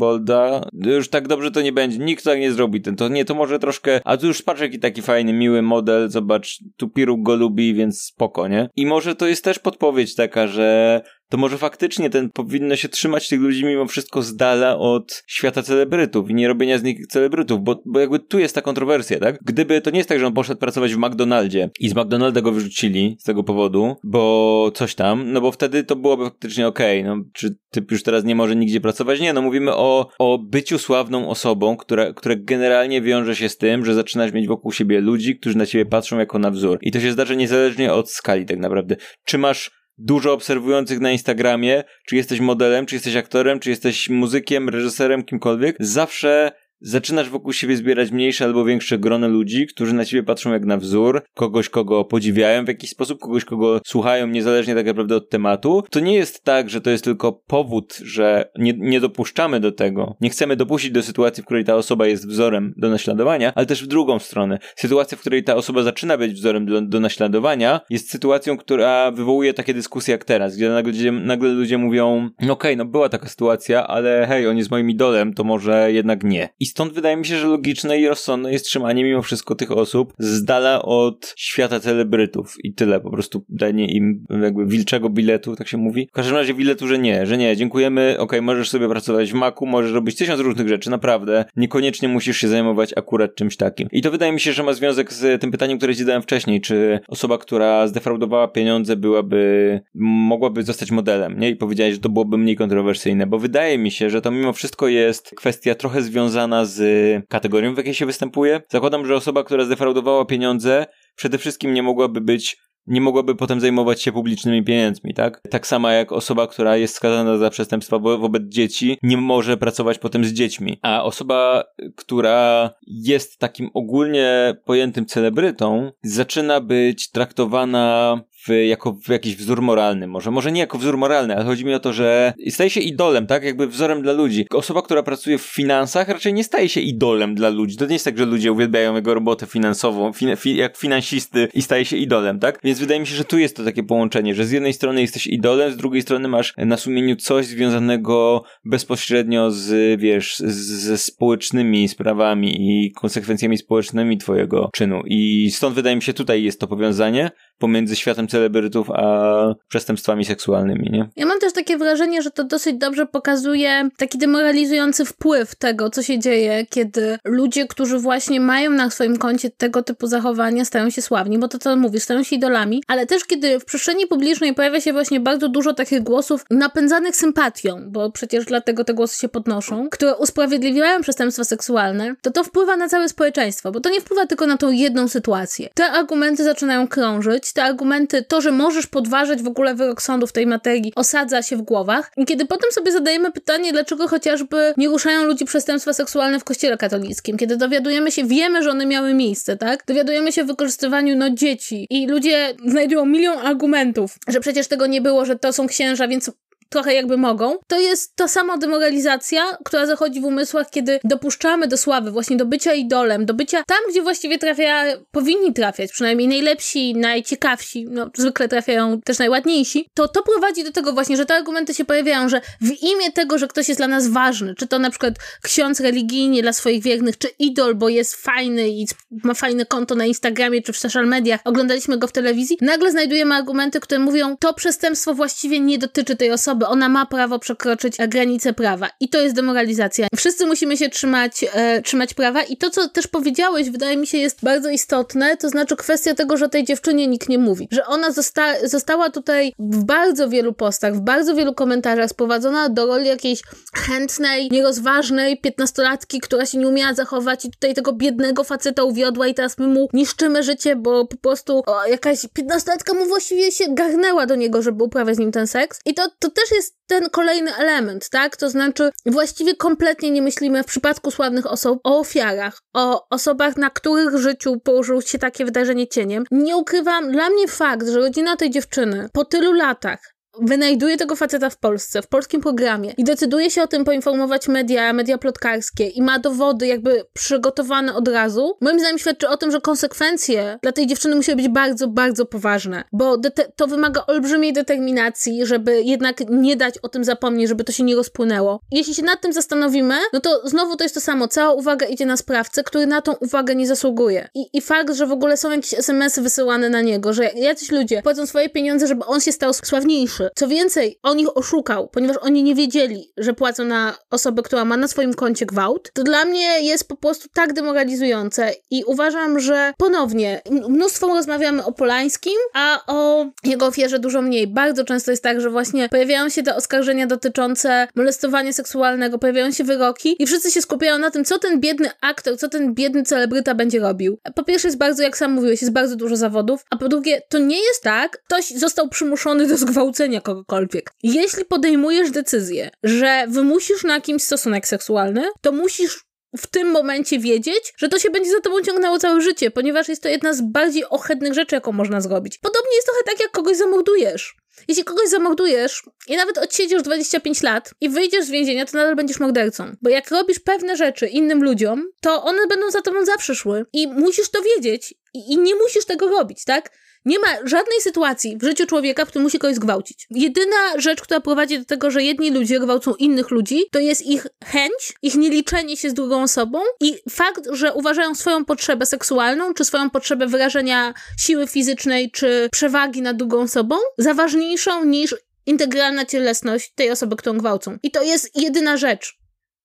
Grandelbolda. Już tak dobrze to nie będzie, nikt tak nie zrobi ten, to nie, to może troszkę, a tu już patrz jaki taki fajny, miły model, zobacz, tu Piruk go lubi, więc spoko, nie? I może to jest też podpowiedź taka, że to może faktycznie ten powinno się trzymać tych ludzi mimo wszystko z dala od świata celebrytów i nie robienia z nich celebrytów, bo, bo jakby tu jest ta kontrowersja, tak? Gdyby to nie jest tak, że on poszedł pracować w McDonaldzie i z McDonalda go wyrzucili z tego powodu, bo coś tam, no bo wtedy to byłoby faktycznie okej, okay. no czy typ już teraz nie może nigdzie pracować? Nie, no mówimy o, o byciu sławną osobą, która, która generalnie wiąże się z tym, że zaczynasz mieć wokół siebie ludzi, którzy na ciebie patrzą jako na wzór. I to się zdarza niezależnie od skali tak naprawdę. Czy masz dużo obserwujących na Instagramie, czy jesteś modelem, czy jesteś aktorem, czy jesteś muzykiem, reżyserem, kimkolwiek, zawsze zaczynasz wokół siebie zbierać mniejsze albo większe grono ludzi, którzy na ciebie patrzą jak na wzór, kogoś, kogo podziwiają w jakiś sposób, kogoś, kogo słuchają niezależnie tak naprawdę od tematu. To nie jest tak, że to jest tylko powód, że nie, nie dopuszczamy do tego, nie chcemy dopuścić do sytuacji, w której ta osoba jest wzorem do naśladowania, ale też w drugą stronę. Sytuacja, w której ta osoba zaczyna być wzorem do, do naśladowania, jest sytuacją, która wywołuje takie dyskusje jak teraz, gdzie nagle, nagle ludzie mówią, no okej, okay, no była taka sytuacja, ale hej, on jest moim idolem, to może jednak nie. I stąd wydaje mi się, że logiczne i rozsądne jest trzymanie mimo wszystko tych osób z dala od świata celebrytów i tyle, po prostu danie im jakby wilczego biletu, tak się mówi. W każdym razie biletu, że nie, że nie, dziękujemy, okej, okay, możesz sobie pracować w Macu, możesz robić tysiąc różnych rzeczy, naprawdę, niekoniecznie musisz się zajmować akurat czymś takim. I to wydaje mi się, że ma związek z tym pytaniem, które ci dałem wcześniej, czy osoba, która zdefraudowała pieniądze byłaby, mogłaby zostać modelem, nie? I powiedziałeś, że to byłoby mniej kontrowersyjne, bo wydaje mi się, że to mimo wszystko jest kwestia trochę związana z kategorią, w jakiej się występuje. Zakładam, że osoba, która zdefraudowała pieniądze, przede wszystkim nie mogłaby być nie mogłaby potem zajmować się publicznymi pieniędzmi, tak? Tak samo jak osoba, która jest skazana za przestępstwa wo wobec dzieci, nie może pracować potem z dziećmi. A osoba, która jest takim ogólnie pojętym celebrytą, zaczyna być traktowana w, jako w jakiś wzór moralny. Może, może nie jako wzór moralny, ale chodzi mi o to, że staje się idolem, tak? Jakby wzorem dla ludzi. Osoba, która pracuje w finansach, raczej nie staje się idolem dla ludzi. To nie jest tak, że ludzie uwielbiają jego robotę finansową, fin fi jak finansisty i staje się idolem, tak? Więc wydaje mi się, że tu jest to takie połączenie, że z jednej strony jesteś idolem, z drugiej strony masz na sumieniu coś związanego bezpośrednio z, wiesz, ze społecznymi sprawami i konsekwencjami społecznymi twojego czynu. I stąd wydaje mi się, tutaj jest to powiązanie. Pomiędzy światem celebrytów a przestępstwami seksualnymi, nie? Ja mam też takie wrażenie, że to dosyć dobrze pokazuje taki demoralizujący wpływ tego, co się dzieje, kiedy ludzie, którzy właśnie mają na swoim koncie tego typu zachowania, stają się sławni, bo to co mówisz, stają się idolami, ale też kiedy w przestrzeni publicznej pojawia się właśnie bardzo dużo takich głosów napędzanych sympatią, bo przecież dlatego te głosy się podnoszą, które usprawiedliwiają przestępstwa seksualne, to to wpływa na całe społeczeństwo, bo to nie wpływa tylko na tą jedną sytuację. Te argumenty zaczynają krążyć, te argumenty, to, że możesz podważać w ogóle wyrok sądu w tej materii, osadza się w głowach. I kiedy potem sobie zadajemy pytanie, dlaczego chociażby nie ruszają ludzi przestępstwa seksualne w kościele katolickim, kiedy dowiadujemy się, wiemy, że one miały miejsce, tak? Dowiadujemy się o wykorzystywaniu, no, dzieci i ludzie znajdują milion argumentów, że przecież tego nie było, że to są księża, więc trochę jakby mogą, to jest ta sama demoralizacja, która zachodzi w umysłach, kiedy dopuszczamy do sławy, właśnie do bycia idolem, do bycia tam, gdzie właściwie trafia, powinni trafiać, przynajmniej najlepsi, najciekawsi, no zwykle trafiają też najładniejsi, to to prowadzi do tego właśnie, że te argumenty się pojawiają, że w imię tego, że ktoś jest dla nas ważny, czy to na przykład ksiądz religijnie dla swoich wiernych, czy idol, bo jest fajny i ma fajne konto na Instagramie, czy w social mediach, oglądaliśmy go w telewizji, nagle znajdujemy argumenty, które mówią, to przestępstwo właściwie nie dotyczy tej osoby, osoby, ona ma prawo przekroczyć granice prawa. I to jest demoralizacja. Wszyscy musimy się trzymać, e, trzymać prawa i to, co też powiedziałeś, wydaje mi się jest bardzo istotne, to znaczy kwestia tego, że tej dziewczynie nikt nie mówi. Że ona zosta została tutaj w bardzo wielu postach, w bardzo wielu komentarzach sprowadzona do roli jakiejś chętnej, nierozważnej piętnastolatki, która się nie umiała zachować i tutaj tego biednego faceta uwiodła i teraz my mu niszczymy życie, bo po prostu o, jakaś piętnastolatka mu właściwie się garnęła do niego, żeby uprawiać z nim ten seks. I to, to też też jest ten kolejny element, tak? To znaczy, właściwie kompletnie nie myślimy w przypadku sławnych osób o ofiarach, o osobach, na których życiu położyło się takie wydarzenie cieniem. Nie ukrywam, dla mnie fakt, że rodzina tej dziewczyny po tylu latach wynajduje tego faceta w Polsce, w polskim programie i decyduje się o tym poinformować media, media plotkarskie i ma dowody jakby przygotowane od razu, moim zdaniem świadczy o tym, że konsekwencje dla tej dziewczyny musiały być bardzo, bardzo poważne, bo to wymaga olbrzymiej determinacji, żeby jednak nie dać o tym zapomnieć, żeby to się nie rozpłynęło. Jeśli się nad tym zastanowimy, no to znowu to jest to samo, cała uwaga idzie na sprawcę, który na tą uwagę nie zasługuje. I, i fakt, że w ogóle są jakieś SMS-y wysyłane na niego, że jacyś ludzie płacą swoje pieniądze, żeby on się stał sławniejszy, co więcej, on ich oszukał, ponieważ oni nie wiedzieli, że płacą na osobę, która ma na swoim koncie gwałt. To dla mnie jest po prostu tak demoralizujące i uważam, że ponownie mnóstwo rozmawiamy o Polańskim, a o jego ofierze dużo mniej. Bardzo często jest tak, że właśnie pojawiają się te oskarżenia dotyczące molestowania seksualnego, pojawiają się wyroki i wszyscy się skupiają na tym, co ten biedny aktor, co ten biedny celebryta będzie robił. Po pierwsze jest bardzo, jak sam mówiłeś, jest bardzo dużo zawodów, a po drugie, to nie jest tak, ktoś został przymuszony do zgwałcenia kogokolwiek. Jeśli podejmujesz decyzję, że wymusisz na kimś stosunek seksualny, to musisz w tym momencie wiedzieć, że to się będzie za tobą ciągnęło całe życie, ponieważ jest to jedna z bardziej ohydnych rzeczy, jaką można zrobić. Podobnie jest trochę tak, jak kogoś zamordujesz. Jeśli kogoś zamordujesz i nawet odsiedziesz 25 lat i wyjdziesz z więzienia, to nadal będziesz mordercą. Bo jak robisz pewne rzeczy innym ludziom, to one będą za tobą zawsze szły. I musisz to wiedzieć. I, i nie musisz tego robić, tak? Nie ma żadnej sytuacji w życiu człowieka, w którym musi kogoś zgwałcić. Jedyna rzecz, która prowadzi do tego, że jedni ludzie gwałcą innych ludzi, to jest ich chęć, ich nieliczenie się z drugą osobą i fakt, że uważają swoją potrzebę seksualną, czy swoją potrzebę wyrażenia siły fizycznej, czy przewagi nad drugą osobą za ważniejszą niż integralna cielesność tej osoby, którą gwałcą. I to jest jedyna rzecz.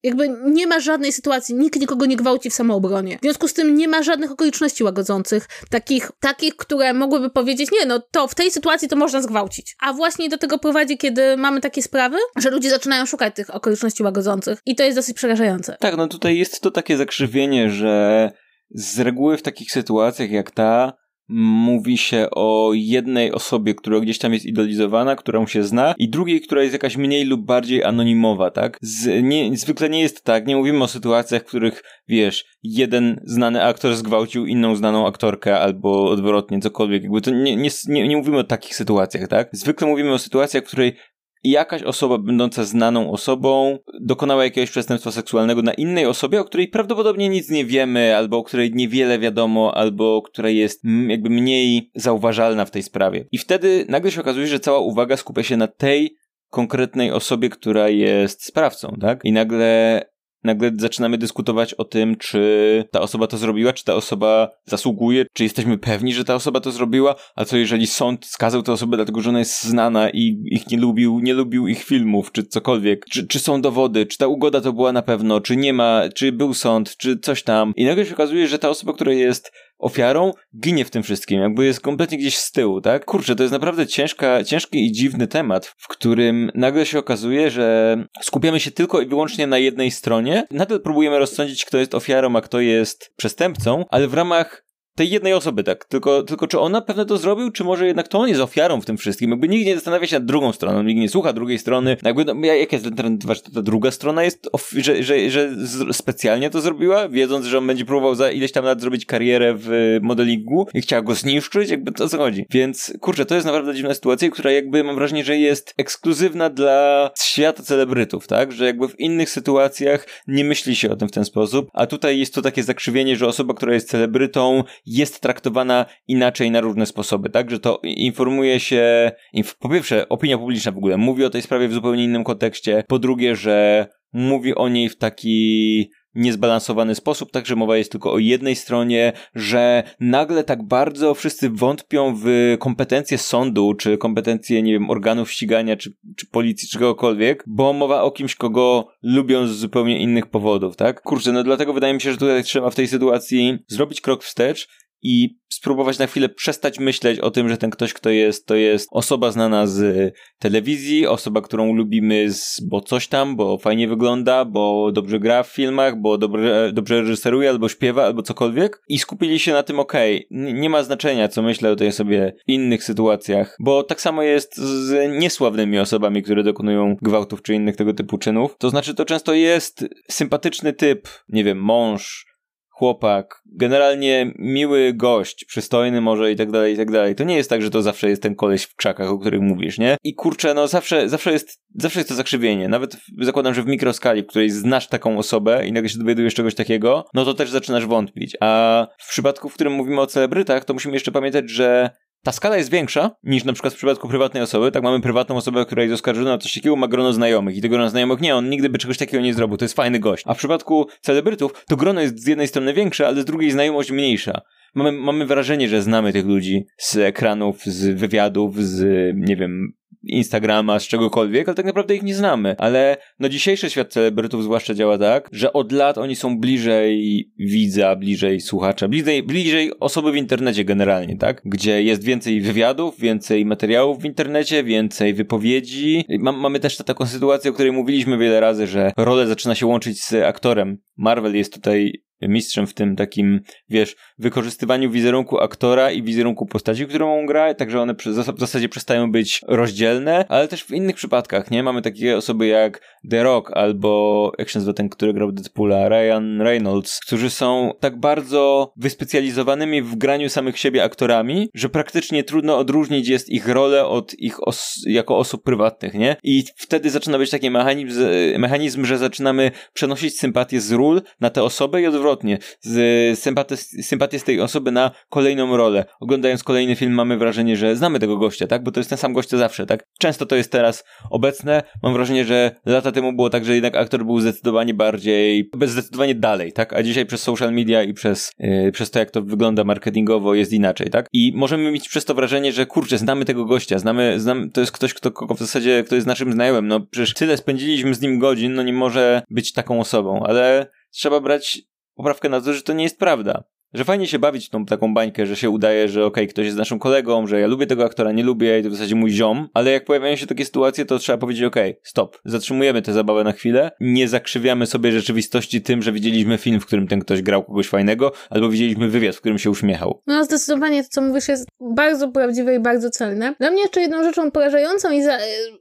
Jakby nie ma żadnej sytuacji, nikt nikogo nie gwałci w samoobronie. W związku z tym nie ma żadnych okoliczności łagodzących, takich, takich, które mogłyby powiedzieć, nie, no to w tej sytuacji to można zgwałcić. A właśnie do tego prowadzi, kiedy mamy takie sprawy, że ludzie zaczynają szukać tych okoliczności łagodzących. I to jest dosyć przerażające. Tak, no tutaj jest to takie zakrzywienie, że z reguły w takich sytuacjach jak ta, mówi się o jednej osobie, która gdzieś tam jest idolizowana, którą się zna, i drugiej, która jest jakaś mniej lub bardziej anonimowa, tak? Z, nie, zwykle nie jest tak, nie mówimy o sytuacjach, w których, wiesz, jeden znany aktor zgwałcił inną znaną aktorkę, albo odwrotnie, cokolwiek, jakby to nie, nie, nie, nie mówimy o takich sytuacjach, tak? Zwykle mówimy o sytuacjach, w której jakaś osoba będąca znaną osobą dokonała jakiegoś przestępstwa seksualnego na innej osobie, o której prawdopodobnie nic nie wiemy, albo o której niewiele wiadomo, albo która jest jakby mniej zauważalna w tej sprawie. I wtedy nagle się okazuje, że cała uwaga skupia się na tej konkretnej osobie, która jest sprawcą, tak? I nagle nagle zaczynamy dyskutować o tym, czy ta osoba to zrobiła, czy ta osoba zasługuje, czy jesteśmy pewni, że ta osoba to zrobiła, a co jeżeli sąd skazał tę osobę dlatego, że ona jest znana i ich nie lubił, nie lubił ich filmów, czy cokolwiek, czy, czy są dowody, czy ta ugoda to była na pewno, czy nie ma, czy był sąd, czy coś tam. I nagle się okazuje, że ta osoba, która jest ofiarą, ginie w tym wszystkim, jakby jest kompletnie gdzieś z tyłu, tak? Kurczę, to jest naprawdę ciężka, ciężki i dziwny temat, w którym nagle się okazuje, że skupiamy się tylko i wyłącznie na jednej stronie. Nadal próbujemy rozsądzić, kto jest ofiarą, a kto jest przestępcą, ale w ramach tej jednej osoby, tak. Tylko, tylko czy ona pewnie to zrobił, czy może jednak to on jest ofiarą w tym wszystkim? Jakby nikt nie zastanawia się nad drugą stroną, nikt nie słucha drugiej strony. Jakby, no, jak jest że ta druga strona jest, że, że, że specjalnie to zrobiła, wiedząc, że on będzie próbował za ileś tam lat zrobić karierę w modelingu i chciała go zniszczyć, jakby to co chodzi. Więc, kurczę, to jest naprawdę dziwna sytuacja, która jakby mam wrażenie, że jest ekskluzywna dla świata celebrytów, tak? Że jakby w innych sytuacjach nie myśli się o tym w ten sposób, a tutaj jest to takie zakrzywienie, że osoba, która jest celebrytą, jest traktowana inaczej na różne sposoby, tak? Że to informuje się, inf po pierwsze, opinia publiczna w ogóle mówi o tej sprawie w zupełnie innym kontekście, po drugie, że mówi o niej w taki niezbalansowany sposób, także mowa jest tylko o jednej stronie, że nagle tak bardzo wszyscy wątpią w kompetencje sądu, czy kompetencje, nie wiem, organów ścigania, czy, czy policji, czy kogokolwiek, bo mowa o kimś, kogo lubią z zupełnie innych powodów, tak? Kurczę, no dlatego wydaje mi się, że tutaj trzeba w tej sytuacji zrobić krok wstecz i spróbować na chwilę przestać myśleć o tym, że ten ktoś, kto jest, to jest osoba znana z telewizji, osoba, którą lubimy, z, bo coś tam, bo fajnie wygląda, bo dobrze gra w filmach, bo dobrze, dobrze reżyseruje, albo śpiewa, albo cokolwiek i skupili się na tym, okej, okay, nie ma znaczenia, co myślę o tej sobie w innych sytuacjach, bo tak samo jest z niesławnymi osobami, które dokonują gwałtów czy innych tego typu czynów. To znaczy, to często jest sympatyczny typ, nie wiem, mąż, chłopak, generalnie miły gość, przystojny może i tak dalej, i tak dalej. To nie jest tak, że to zawsze jest ten koleś w krzakach, o których mówisz, nie? I kurczę, no zawsze, zawsze jest, zawsze jest to zakrzywienie. Nawet zakładam, że w mikroskali, w której znasz taką osobę i nagle się dowiadujesz czegoś takiego, no to też zaczynasz wątpić. A w przypadku, w którym mówimy o celebrytach, to musimy jeszcze pamiętać, że ta skala jest większa niż na przykład w przypadku prywatnej osoby. Tak, mamy prywatną osobę, która jest oskarżona o coś takiego, ma grono znajomych i tego grono znajomych nie, on nigdy by czegoś takiego nie zrobił, to jest fajny gość. A w przypadku celebrytów to grono jest z jednej strony większe, ale z drugiej znajomość mniejsza. Mamy, mamy wrażenie, że znamy tych ludzi z ekranów, z wywiadów, z, nie wiem, Instagrama, z czegokolwiek, ale tak naprawdę ich nie znamy. Ale no dzisiejszy świat celebrytów zwłaszcza działa tak, że od lat oni są bliżej widza, bliżej słuchacza, bliżej, bliżej osoby w internecie generalnie, tak? Gdzie jest więcej wywiadów, więcej materiałów w internecie, więcej wypowiedzi. mamy też taką sytuację, o której mówiliśmy wiele razy, że rolę zaczyna się łączyć z aktorem. Marvel jest tutaj mistrzem w tym takim, wiesz, wykorzystywaniu wizerunku aktora i wizerunku postaci, którą on gra, także one w zasadzie przestają być rozdzielne, ale też w innych przypadkach, nie? Mamy takie osoby jak The Rock albo, jak się nazywa ten, który grał Deadpoola, Ryan Reynolds, którzy są tak bardzo wyspecjalizowanymi w graniu samych siebie aktorami, że praktycznie trudno odróżnić jest ich rolę od ich os jako osób prywatnych, nie? I wtedy zaczyna być taki mechanizm, mechanizm, że zaczynamy przenosić sympatię z ról na te osoby i odwrotnie odwrotnie, z tej osoby na kolejną rolę. Oglądając kolejny film mamy wrażenie, że znamy tego gościa, tak? Bo to jest ten sam gość zawsze, tak? Często to jest teraz obecne. Mam wrażenie, że lata temu było tak, że jednak aktor był zdecydowanie bardziej, zdecydowanie dalej, tak? A dzisiaj przez social media i przez, yy, przez to, jak to wygląda marketingowo jest inaczej, tak? I możemy mieć przez to wrażenie, że kurczę, znamy tego gościa, znamy, znam, to jest ktoś, kto, kto w zasadzie, kto jest naszym znajomym, no przecież tyle spędziliśmy z nim godzin, no nie może być taką osobą, ale trzeba brać poprawkę na że to nie jest prawda że fajnie się bawić tą taką bańkę, że się udaje, że okej, okay, ktoś jest naszym kolegą, że ja lubię tego aktora, nie lubię i to w zasadzie mój ziom, ale jak pojawiają się takie sytuacje, to trzeba powiedzieć okej, okay, stop, zatrzymujemy tę zabawę na chwilę, nie zakrzywiamy sobie rzeczywistości tym, że widzieliśmy film, w którym ten ktoś grał kogoś fajnego, albo widzieliśmy wywiad, w którym się uśmiechał. No zdecydowanie to, co mówisz, jest bardzo prawdziwe i bardzo celne. Dla mnie jeszcze jedną rzeczą porażającą i za...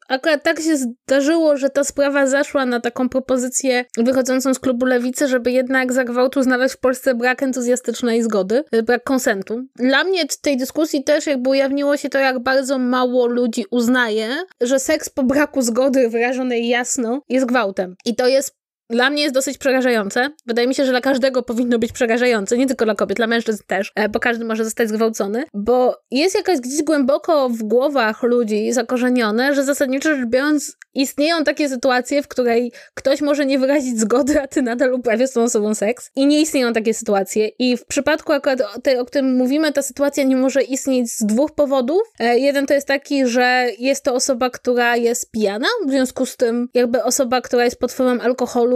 akurat tak się zdarzyło, że ta sprawa zaszła na taką propozycję wychodzącą z klubu Lewicy, żeby jednak za gwałtu znaleźć w Polsce brak entuzjastyczny społecznej zgody, e, brak konsentu. Dla mnie w tej dyskusji też jakby ujawniło się to, jak bardzo mało ludzi uznaje, że seks po braku zgody wyrażonej jasno jest gwałtem. I to jest dla mnie jest dosyć przerażające. Wydaje mi się, że dla każdego powinno być przerażające, nie tylko dla kobiet, dla mężczyzn też, e, bo każdy może zostać zgwałcony, bo jest jakaś gdzieś głęboko w głowach ludzi zakorzenione, że zasadniczo rzecz biorąc istnieją takie sytuacje, w której ktoś może nie wyrazić zgody, a ty nadal uprawiasz z tą osobą seks i nie istnieją takie sytuacje i w przypadku akurat tej, o którym mówimy, ta sytuacja nie może istnieć z dwóch powodów. E, jeden to jest taki, że jest to osoba, która jest pijana, w związku z tym jakby osoba, która jest pod wpływem alkoholu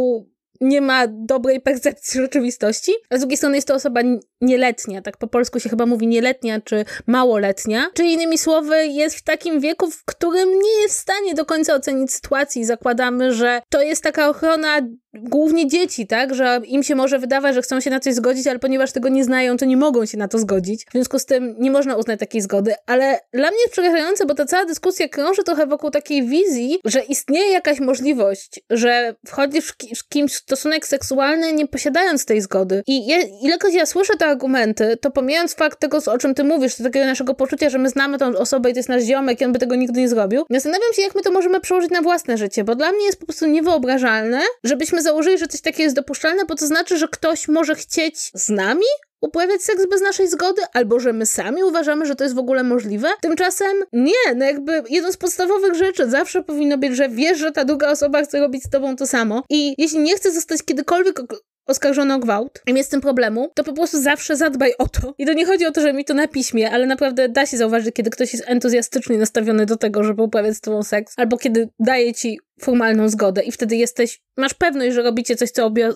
nie ma dobrej percepcji rzeczywistości, a z drugiej strony jest to osoba nieletnia, tak po polsku się chyba mówi nieletnia czy małoletnia, czyli innymi słowy jest w takim wieku, w którym nie jest w stanie do końca ocenić sytuacji. Zakładamy, że to jest taka ochrona głównie dzieci, tak, że im się może wydawać, że chcą się na coś zgodzić, ale ponieważ tego nie znają, to nie mogą się na to zgodzić. W związku z tym nie można uznać takiej zgody, ale dla mnie jest przerażające, bo ta cała dyskusja krąży trochę wokół takiej wizji, że istnieje jakaś możliwość, że wchodzisz w kimś w stosunek seksualny nie posiadając tej zgody. I je, ilekroć ja słyszę te argumenty, to pomijając fakt tego, o czym ty mówisz, takiego naszego poczucia, że my znamy tą osobę i to jest nasz ziomek i on by tego nigdy nie zrobił, zastanawiam się, jak my to możemy przełożyć na własne życie, bo dla mnie jest po prostu niewyobrażalne, żebyśmy założyli, że coś takiego jest dopuszczalne, bo to znaczy, że ktoś może chcieć z nami uprawiać seks bez naszej zgody, albo że my sami uważamy, że to jest w ogóle możliwe. Tymczasem nie, no jakby jedną z podstawowych rzeczy zawsze powinno być, że wiesz, że ta druga osoba chce robić z tobą to samo i jeśli nie chce zostać kiedykolwiek oskarżony o gwałt i jest z tym problemu, to po prostu zawsze zadbaj o to. I to nie chodzi o to, że mi to na piśmie, ale naprawdę da się zauważyć, kiedy ktoś jest entuzjastycznie nastawiony do tego, żeby uprawiać z tobą seks, albo kiedy daje ci formalną zgodę i wtedy jesteś, masz pewność, że robicie coś, co obie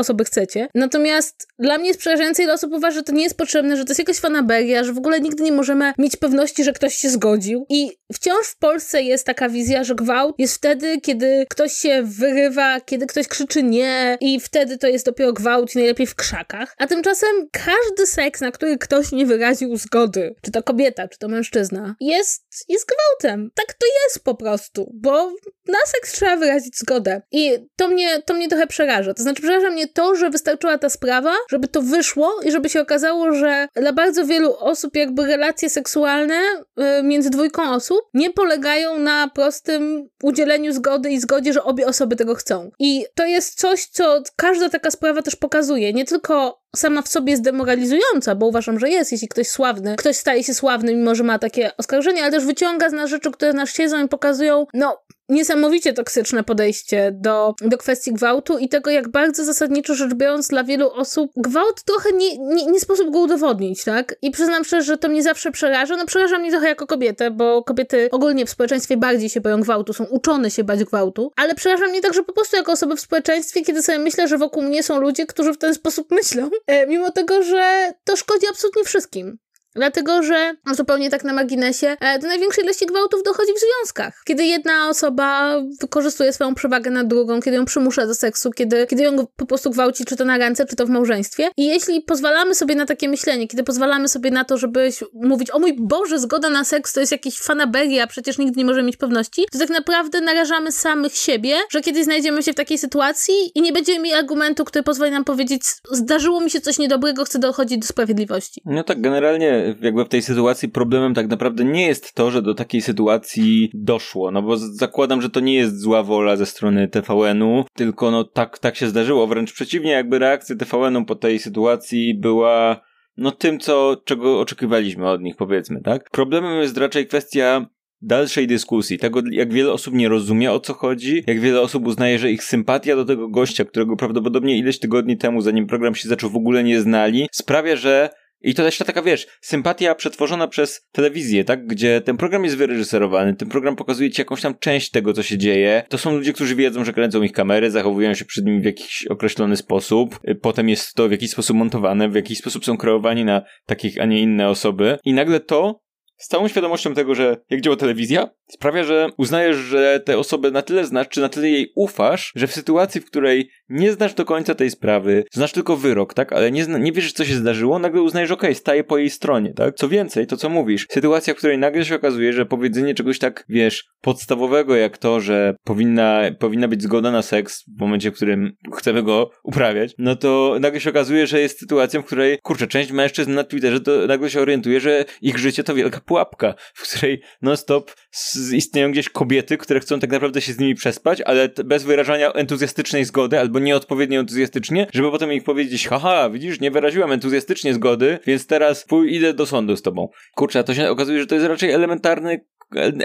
osoby chcecie. Natomiast dla mnie jest przerażające, ile osób uważa, że to nie jest potrzebne, że to jest jakaś fanaberia, że w ogóle nigdy nie możemy mieć pewności, że ktoś się zgodził. I wciąż w Polsce jest taka wizja, że gwałt jest wtedy, kiedy ktoś się wyrywa, kiedy ktoś krzyczy nie i wtedy to jest dopiero gwałt i najlepiej w krzakach. A tymczasem każdy seks, na który ktoś nie wyraził zgody, czy to kobieta, czy to mężczyzna, jest, jest gwałtem. Tak to jest po prostu, bo na seks trzeba wyrazić zgodę. I to mnie, to mnie trochę przeraża. To znaczy przeraża mnie to, że wystarczyła ta sprawa, żeby to wyszło i żeby się okazało, że dla bardzo wielu osób jakby relacje seksualne y, między dwójką osób nie polegają na prostym udzieleniu zgody i zgodzie, że obie osoby tego chcą. I to jest coś, co każda taka sprawa też pokazuje. Nie tylko sama w sobie jest demoralizująca, bo uważam, że jest, jeśli ktoś sławny, ktoś staje się sławny, mimo że ma takie oskarżenia, ale też wyciąga z nas rzeczy, które nas siedzą i pokazują, no, niesamowicie toksyczne podejście do, do kwestii gwałtu i tego, jak bardzo zasadniczo rzecz biorąc dla wielu osób gwałt trochę nie, nie, nie sposób go udowodnić, tak? I przyznam szczerze, że to mnie zawsze przeraża. No przeraża mnie trochę jako kobietę, bo kobiety ogólnie w społeczeństwie bardziej się boją gwałtu, są uczone się bać gwałtu, ale przeraża mnie także po prostu jako osoby w społeczeństwie, kiedy sobie myślę, że wokół mnie są ludzie, którzy w ten sposób myślą, mimo tego, że to szkodzi absolutnie wszystkim. Dlatego, że zupełnie tak na marginesie, e, do największej ilości gwałtów dochodzi w związkach. Kiedy jedna osoba wykorzystuje swoją przewagę nad drugą, kiedy ją przymusza do seksu, kiedy, kiedy ją po prostu gwałci, czy to na ręce, czy to w małżeństwie. I jeśli pozwalamy sobie na takie myślenie, kiedy pozwalamy sobie na to, żeby mówić, o mój Boże, zgoda na seks to jest jakiś fanaberia, przecież nigdy nie możemy mieć pewności, to tak naprawdę narażamy samych siebie, że kiedyś znajdziemy się w takiej sytuacji i nie będziemy mieli argumentu, który pozwoli nam powiedzieć, zdarzyło mi się coś niedobrego, chcę dochodzić do sprawiedliwości. No tak, generalnie jakby w tej sytuacji problemem tak naprawdę nie jest to, że do takiej sytuacji doszło, no bo zakładam, że to nie jest zła wola ze strony TVN-u, tylko no tak, tak się zdarzyło, wręcz przeciwnie, jakby reakcja TVN-u po tej sytuacji była no tym, co, czego oczekiwaliśmy od nich, powiedzmy, tak? Problemem jest raczej kwestia dalszej dyskusji, tego jak wiele osób nie rozumie o co chodzi, jak wiele osób uznaje, że ich sympatia do tego gościa, którego prawdopodobnie ileś tygodni temu, zanim program się zaczął, w ogóle nie znali, sprawia, że i to też taka, wiesz, sympatia przetworzona przez telewizję, tak? Gdzie ten program jest wyreżyserowany, ten program pokazuje ci jakąś tam część tego, co się dzieje. To są ludzie, którzy wiedzą, że kręcą ich kamery, zachowują się przed nimi w jakiś określony sposób. Y, potem jest to w jakiś sposób montowane, w jakiś sposób są kreowani na takich, a nie inne osoby. I nagle to z całą świadomością tego, że jak działa telewizja, sprawia, że uznajesz, że tę osobę na tyle znasz, czy na tyle jej ufasz, że w sytuacji, w której nie znasz do końca tej sprawy, znasz tylko wyrok, tak, ale nie, zna, nie wiesz, co się zdarzyło, nagle uznajesz, okej, okay, staję po jej stronie, tak? Co więcej, to co mówisz, sytuacja, w której nagle się okazuje, że powiedzenie czegoś tak, wiesz, podstawowego jak to, że powinna, powinna być zgoda na seks w momencie, w którym chcemy go uprawiać, no to nagle się okazuje, że jest sytuacją, w której, kurczę, część mężczyzn na Twitterze to nagle się orientuje, że ich życie to wielka pułapka, w której non-stop istnieją gdzieś kobiety, które chcą tak naprawdę się z nimi przespać, ale bez wyrażania entuzjastycznej zgody albo nieodpowiednio entuzjastycznie, żeby potem ich powiedzieć, haha, widzisz, nie wyraziłam entuzjastycznie zgody, więc teraz idę do sądu z tobą. Kurczę, to się okazuje, że to jest raczej elementarny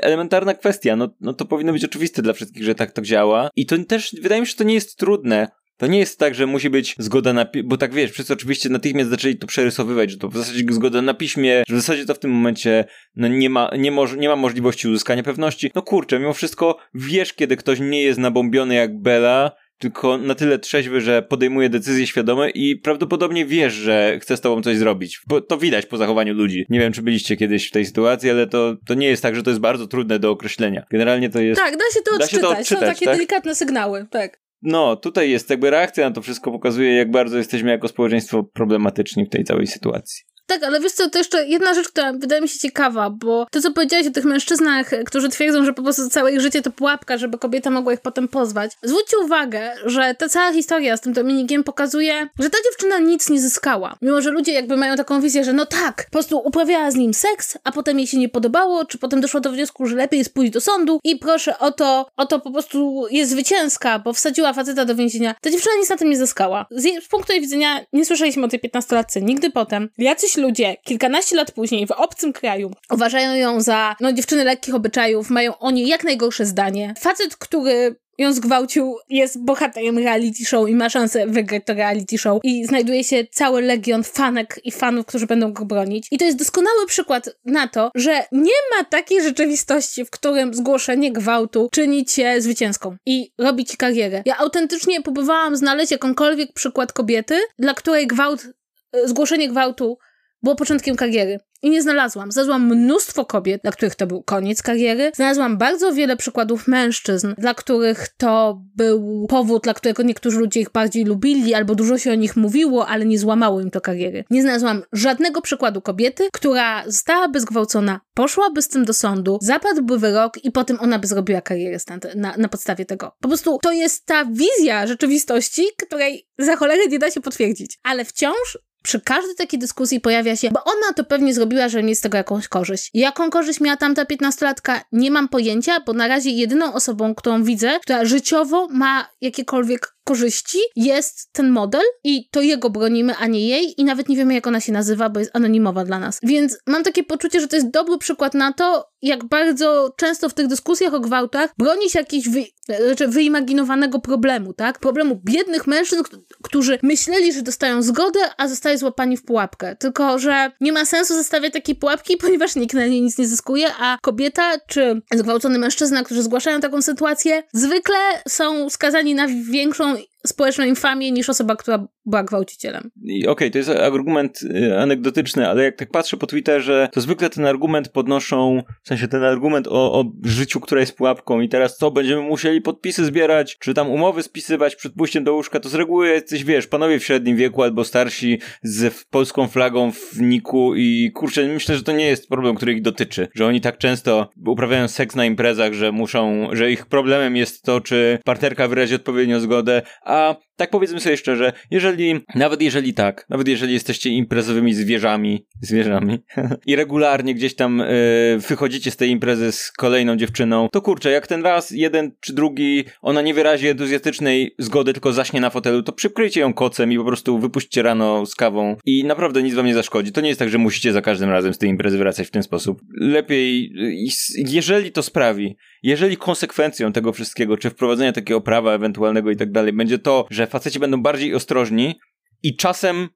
elementarna kwestia, no, no to powinno być oczywiste dla wszystkich, że tak to działa. I to też, wydaje mi się, że to nie jest trudne. To nie jest tak, że musi być zgoda na bo tak wiesz, wszyscy oczywiście natychmiast zaczęli to przerysowywać, że to w zasadzie zgoda na piśmie, że w zasadzie to w tym momencie no nie, ma, nie, moż- nie ma możliwości uzyskania pewności. No kurczę, mimo wszystko wiesz, kiedy ktoś nie jest nabombiony jak Bela, tylko na tyle trzeźwy, że podejmuje decyzje świadome i prawdopodobnie wiesz, że chce z tobą coś zrobić. Bo to widać po zachowaniu ludzi. Nie wiem, czy byliście kiedyś w tej sytuacji, ale to, to nie jest tak, że to jest bardzo trudne do określenia. Generalnie to jest... Tak, da się to, da odczytać. Się to odczytać. Są takie tak? delikatne sygnały, tak. No, tutaj jest jakby reakcja na to wszystko pokazuje, jak bardzo jesteśmy jako społeczeństwo problematyczni w tej całej sytuacji. Tak, ale wiesz co, to jeszcze jedna rzecz, która wydaje mi się ciekawa, bo to, co powiedziałeś o tych mężczyznach, którzy twierdzą, że po prostu całe ich życie to pułapka, żeby kobieta mogła ich potem pozwać. Zwróćcie uwagę, że ta cała historia z tym Dominikiem pokazuje, że ta dziewczyna nic nie zyskała. Mimo, że ludzie jakby mają taką wizję, że no tak, po prostu uprawiała z nim seks, a potem jej się nie podobało, czy potem doszło do wniosku, że lepiej jest pójść do sądu i proszę o to, o to po prostu jest zwycięska, bo wsadziła faceta do więzienia. Ta dziewczyna nic na tym nie zyskała. Z, jej, z punktu jej widzenia nie słyszeliśmy o tej 15-latce nigdy potem. Jacyś ludzie kilkanaście lat później w obcym kraju uważają ją za no, dziewczyny lekkich obyczajów, mają o niej jak najgorsze zdanie. Facet, który ją zgwałcił, jest bohaterem reality show i ma szansę wygrać to reality show i znajduje się cały legion fanek i fanów, którzy będą go bronić. I to jest doskonały przykład na to, że nie ma takiej rzeczywistości, w którym zgłoszenie gwałtu czyni cię zwycięską i robi ci karierę. Ja autentycznie próbowałam znaleźć jakąkolwiek przykład kobiety, dla której gwałt, zgłoszenie gwałtu było początkiem kariery. I nie znalazłam. Znalazłam mnóstwo kobiet, dla których to był koniec kariery. Znalazłam bardzo wiele przykładów mężczyzn, dla których to był powód, dla którego niektórzy ludzie ich bardziej lubili, albo dużo się o nich mówiło, ale nie złamało im to kariery. Nie znalazłam żadnego przykładu kobiety, która zostałaby zgwałcona, poszłaby z tym do sądu, zapadłby wyrok i potem ona by zrobiła karierę na, na podstawie tego. Po prostu to jest ta wizja rzeczywistości, której za cholerę nie da się potwierdzić. Ale wciąż przy każdej takiej dyskusji pojawia się, bo ona to pewnie zrobiła, że mieć z tego jakąś korzyść. Jaką korzyść miała tamta piętnastolatka? Nie mam pojęcia, bo na razie jedyną osobą, którą widzę, która życiowo ma jakiekolwiek korzyści, jest ten model i to jego bronimy, a nie jej i nawet nie wiemy, jak ona się nazywa, bo jest anonimowa dla nas. Więc mam takie poczucie, że to jest dobry przykład na to, jak bardzo często w tych dyskusjach o gwałtach broni się jakiś wy, znaczy wyimaginowanego problemu, tak? Problemu biednych mężczyzn, którzy myśleli, że dostają zgodę, a zostali złapani w pułapkę. Tylko, że nie ma sensu zostawiać takiej pułapki, ponieważ nikt na niej nic nie zyskuje, a kobieta czy zgwałcony mężczyzna, którzy zgłaszają taką sytuację, zwykle są skazani na większą don't społeczną infamię niż osoba, która była gwałcicielem. Okej, okay, to jest argument y, anegdotyczny, ale jak tak patrzę po Twitterze, to zwykle ten argument podnoszą, w sensie ten argument o, o życiu, które jest pułapką i teraz co, będziemy musieli podpisy zbierać, czy tam umowy spisywać przed pójściem do łóżka, to z reguły jesteś, wiesz, panowie w średnim wieku albo starsi z polską flagą w niku i kurczę, myślę, że to nie jest problem, który ich dotyczy, że oni tak często uprawiają seks na imprezach, że muszą, że ich problemem jest to, czy partnerka wyrazi odpowiednią zgodę, a Uh, tak powiedzmy sobie szczerze, jeżeli, nawet jeżeli tak, nawet jeżeli jesteście imprezowymi zwierzami, zwierzami i regularnie gdzieś tam yy, wychodzicie z tej imprezy z kolejną dziewczyną, to kurczę, jak ten raz, jeden czy drugi, ona nie wyrazi entuzjastycznej zgody, tylko zaśnie na fotelu, to przykryjcie ją kocem i po prostu wypuśćcie rano z kawą i naprawdę nic wam nie zaszkodzi. To nie jest tak, że musicie za każdym razem z tej imprezy wracać w ten sposób. Lepiej, jeżeli to sprawi, jeżeli konsekwencją tego wszystkiego, czy wprowadzenia takiego prawa ewentualnego i tak dalej, będzie to, że faceci będą bardziej ostrożni i czasem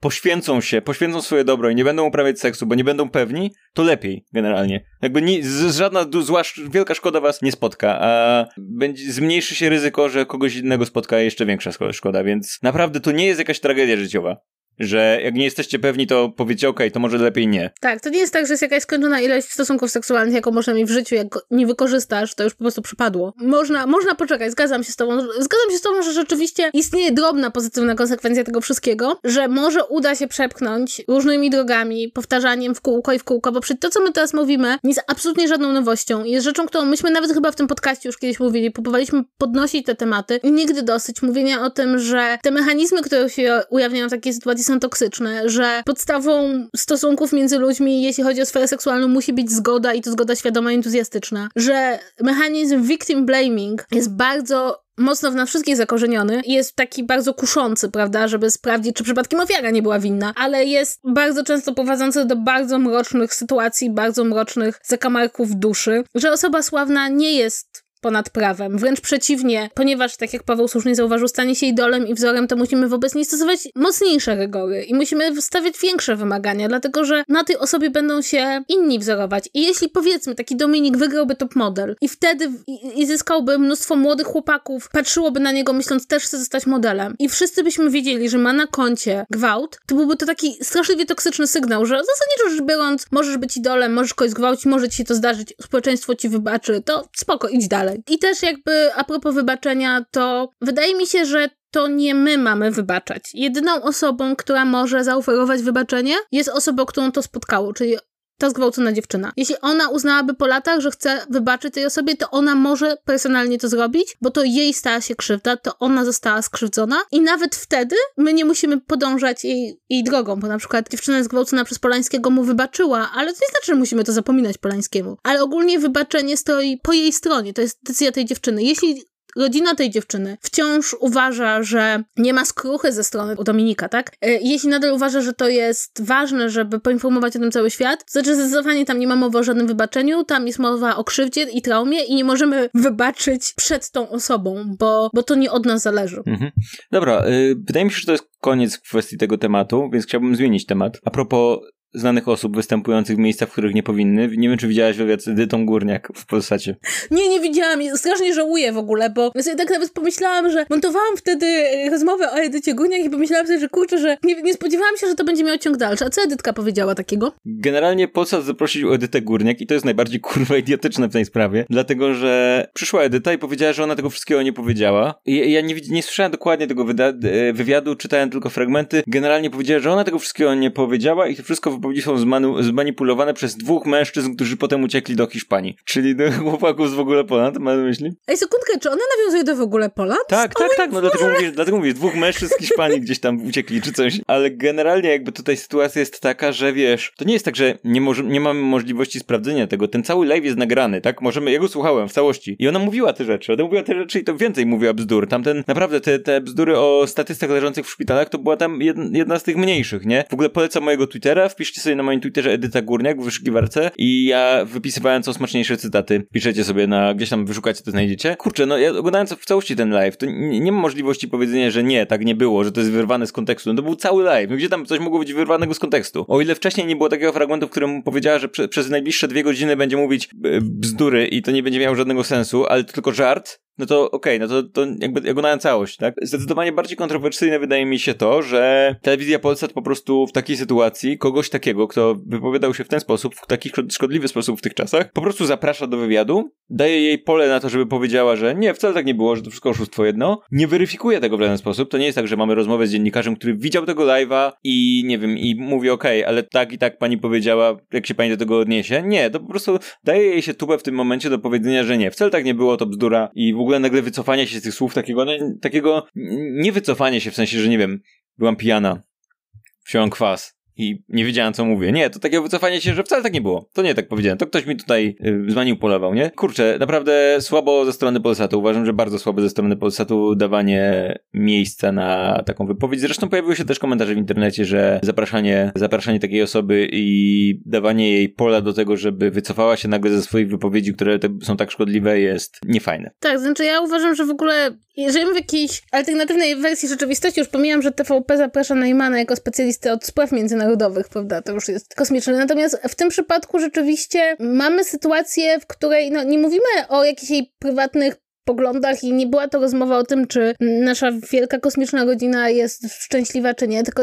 poświęcą się, poświęcą swoje dobro i nie będą uprawiać seksu, bo nie będą pewni, to lepiej generalnie. Jakby nie, z, żadna zła, wielka szkoda was nie spotka, a będzie, zmniejszy się ryzyko, że kogoś innego spotka jeszcze większa szkoda, więc naprawdę to nie jest jakaś tragedia życiowa że jak nie jesteście pewni, to powiecie, okej, okay, to może lepiej nie. Tak, to nie jest tak, że jest jakaś skończona ilość stosunków seksualnych, jaką można mieć w życiu, jak nie wykorzystasz, to już po prostu przypadło. Można, można poczekać, zgadzam się z tobą. Zgadzam się z tobą, że rzeczywiście istnieje drobna pozytywna konsekwencja tego wszystkiego, że może uda się przepchnąć różnymi drogami, powtarzaniem w kółko i w kółko, bo przy to, co my teraz mówimy, nie jest absolutnie żadną nowością. Jest rzeczą, którą myśmy nawet chyba w tym podcaście już kiedyś mówili, próbowaliśmy podnosić te tematy i nigdy dosyć mówienia o tym, że te mechanizmy, które się ujawniają w takiej sytuacji są toksyczne, że podstawą stosunków między ludźmi, jeśli chodzi o sferę seksualną, musi być zgoda i to zgoda świadoma i entuzjastyczna, że mechanizm victim blaming jest bardzo mocno w nas wszystkich zakorzeniony i jest taki bardzo kuszący, prawda, żeby sprawdzić, czy przypadkiem ofiara nie była winna, ale jest bardzo często prowadzący do bardzo mrocznych sytuacji, bardzo mrocznych zakamarków duszy, że osoba sławna nie jest ponad prawem. Wręcz przeciwnie, ponieważ, tak jak Paweł słusznie zauważył, stanie się idolem i wzorem, to musimy wobec niej stosować mocniejsze rygory i musimy stawiać większe wymagania, dlatego że na tej osobie będą się inni wzorować. I jeśli powiedzmy, taki Dominik wygrałby top model i wtedy i, i zyskałby mnóstwo młodych chłopaków, patrzyłoby na niego myśląc, też chce zostać modelem i wszyscy byśmy wiedzieli, że ma na koncie gwałt, to byłby to taki straszliwie toksyczny sygnał, że zasadniczo rzecz biorąc, możesz być idolem, możesz kogoś gwałcić, może ci się to zdarzyć, społeczeństwo ci wybaczy, to spoko, idź dalej. I też jakby a propos wybaczenia, to wydaje mi się, że to nie my mamy wybaczać. Jedyną osobą, która może zaoferować wybaczenie, jest osobą, którą to spotkało, czyli ta zgwałcona dziewczyna. Jeśli ona uznałaby po latach, że chce wybaczyć tej osobie, to ona może personalnie to zrobić, bo to jej stała się krzywda, to ona została skrzywdzona i nawet wtedy my nie musimy podążać jej, jej drogą, bo na przykład dziewczyna zgwałcona przez Polańskiego mu wybaczyła, ale to nie znaczy, że musimy to zapominać Polańskiemu. Ale ogólnie wybaczenie stoi po jej stronie, to jest decyzja tej dziewczyny. Jeśli rodzina tej dziewczyny wciąż uważa, że nie ma skruchy ze strony Dominika, tak? E, jeśli nadal uważa, że to jest ważne, żeby poinformować o tym cały świat, to znaczy zdecydowanie tam nie ma mowy o żadnym wybaczeniu, tam jest mowa o krzywdzie i traumie i nie możemy wybaczyć przed tą osobą, bo, bo to nie od nas zależy. Mhm. Dobra, y, wydaje mi się, że to jest koniec kwestii tego tematu, więc chciałbym zmienić temat. A propos znanych osób występujących w miejscach, w których nie powinny. Nie wiem, czy widziałaś wywiad z Edytą Górniak w Polsacie. Nie, nie widziałam. Strasznie żałuję w ogóle, bo ja sobie tak nawet pomyślałam, że montowałam wtedy e, rozmowę o Edycie Górniak i pomyślałam sobie, że kurczę, że nie, nie spodziewałam się, że to będzie miało ciąg dalszy. A co Edytka powiedziała takiego? Generalnie Polsat zaprosił Edytę Górniak i to jest najbardziej kurwa idiotyczne w tej sprawie, dlatego, że przyszła Edyta i powiedziała, że ona tego wszystkiego nie powiedziała. I ja nie, nie słyszałem dokładnie tego e, wywiadu, czytałem tylko fragmenty. Generalnie powiedziała, że ona tego wszystkiego nie powiedziała i to wszystko wypowiedzi są zmanipulowane przez dwóch mężczyzn, którzy potem uciekli do Hiszpanii. Czyli do chłopaków z w ogóle Poland, ma na myśli? Ej, sekundkę, czy ona nawiązuje do w ogóle Poland? Tak, tak, tak, no dlatego mówię, dlatego mówię, dwóch mężczyzn z Hiszpanii gdzieś tam uciekli czy coś. Ale generalnie jakby tutaj sytuacja jest taka, że wiesz, to nie jest tak, że nie, może, nie mamy możliwości sprawdzenia tego. Ten cały live jest nagrany, tak? Możemy, ja go słuchałem w całości i ona mówiła te rzeczy, ona mówiła te rzeczy i to więcej mówiła bzdur. Tamten, naprawdę te, te bzdury o statystach leżących w szpitalach to była tam jedna z tych mniejszych, nie? W ogóle polecam mojego Twittera, wpiszcie sobie na moim Twitterze Edyta Górniak w wyszukiwarce i ja wypisywałem co smaczniejsze cytaty. Piszecie sobie na, gdzieś tam wyszukacie, to znajdziecie. Kurczę, no ja oglądając w całości ten live, to nie, nie ma możliwości powiedzenia, że nie, tak nie było, że to jest wyrwane z kontekstu. No to był cały live. Gdzie tam coś mogło być wyrwanego z kontekstu? O ile wcześniej nie było takiego fragmentu, w którym powiedziała, że prze, przez najbliższe dwie godziny będzie mówić e, bzdury i to nie będzie miało żadnego sensu, ale to tylko żart, no to okej, okay, no to, to jakby ja oglądałem całość, tak? Zdecydowanie bardziej kontrowersyjne wydaje mi się to, że telewizja Polsat po prostu w takiej sytuacji kogoś takiego, kto wypowiadał się w ten sposób, w taki szkodliwy sposób w tych czasach, po prostu zaprasza do wywiadu, daje jej pole na to, żeby powiedziała, że nie, wcale tak nie było, że to wszystko oszustwo jedno, nie weryfikuje tego w żaden sposób, to nie jest tak, że mamy rozmowę z dziennikarzem, który widział tego live'a i nie wiem, i mówi okej, okay, ale tak i tak pani powiedziała, jak się pani do tego odniesie. Nie, to po prostu daje jej się tubę w tym momencie do powiedzenia, że nie, wcale tak nie było, to bzdura i w ogóle nagle wycofanie się z tych słów, takiego, no, takiego nie wycofanie się w sensie, że nie wiem, byłam pijana, wziąłem kwas, i nie wiedziałem, co mówię. Nie, to takie wycofanie się, że wcale tak nie było. To nie tak powiedziałem. To ktoś mi tutaj y, zmanipulował, nie? Kurczę, naprawdę słabo ze strony Polsatu. Uważam, że bardzo słabo ze strony Polsatu dawanie miejsca na taką wypowiedź. Zresztą pojawiły się też komentarze w internecie, że zapraszanie, zapraszanie takiej osoby i dawanie jej pola do tego, żeby wycofała się nagle ze swoich wypowiedzi, które są tak szkodliwe, jest niefajne. Tak, znaczy ja uważam, że w ogóle jeżeli w jakiejś alternatywnej wersji rzeczywistości, już pomijam, że TVP zaprasza Neymana jako specjalistę od spraw międzynarodowych, prawda, to już jest kosmiczne. Natomiast w tym przypadku rzeczywiście mamy sytuację, w której no, nie mówimy o jakichś jej prywatnych poglądach i nie była to rozmowa o tym, czy nasza wielka kosmiczna rodzina jest szczęśliwa, czy nie, tylko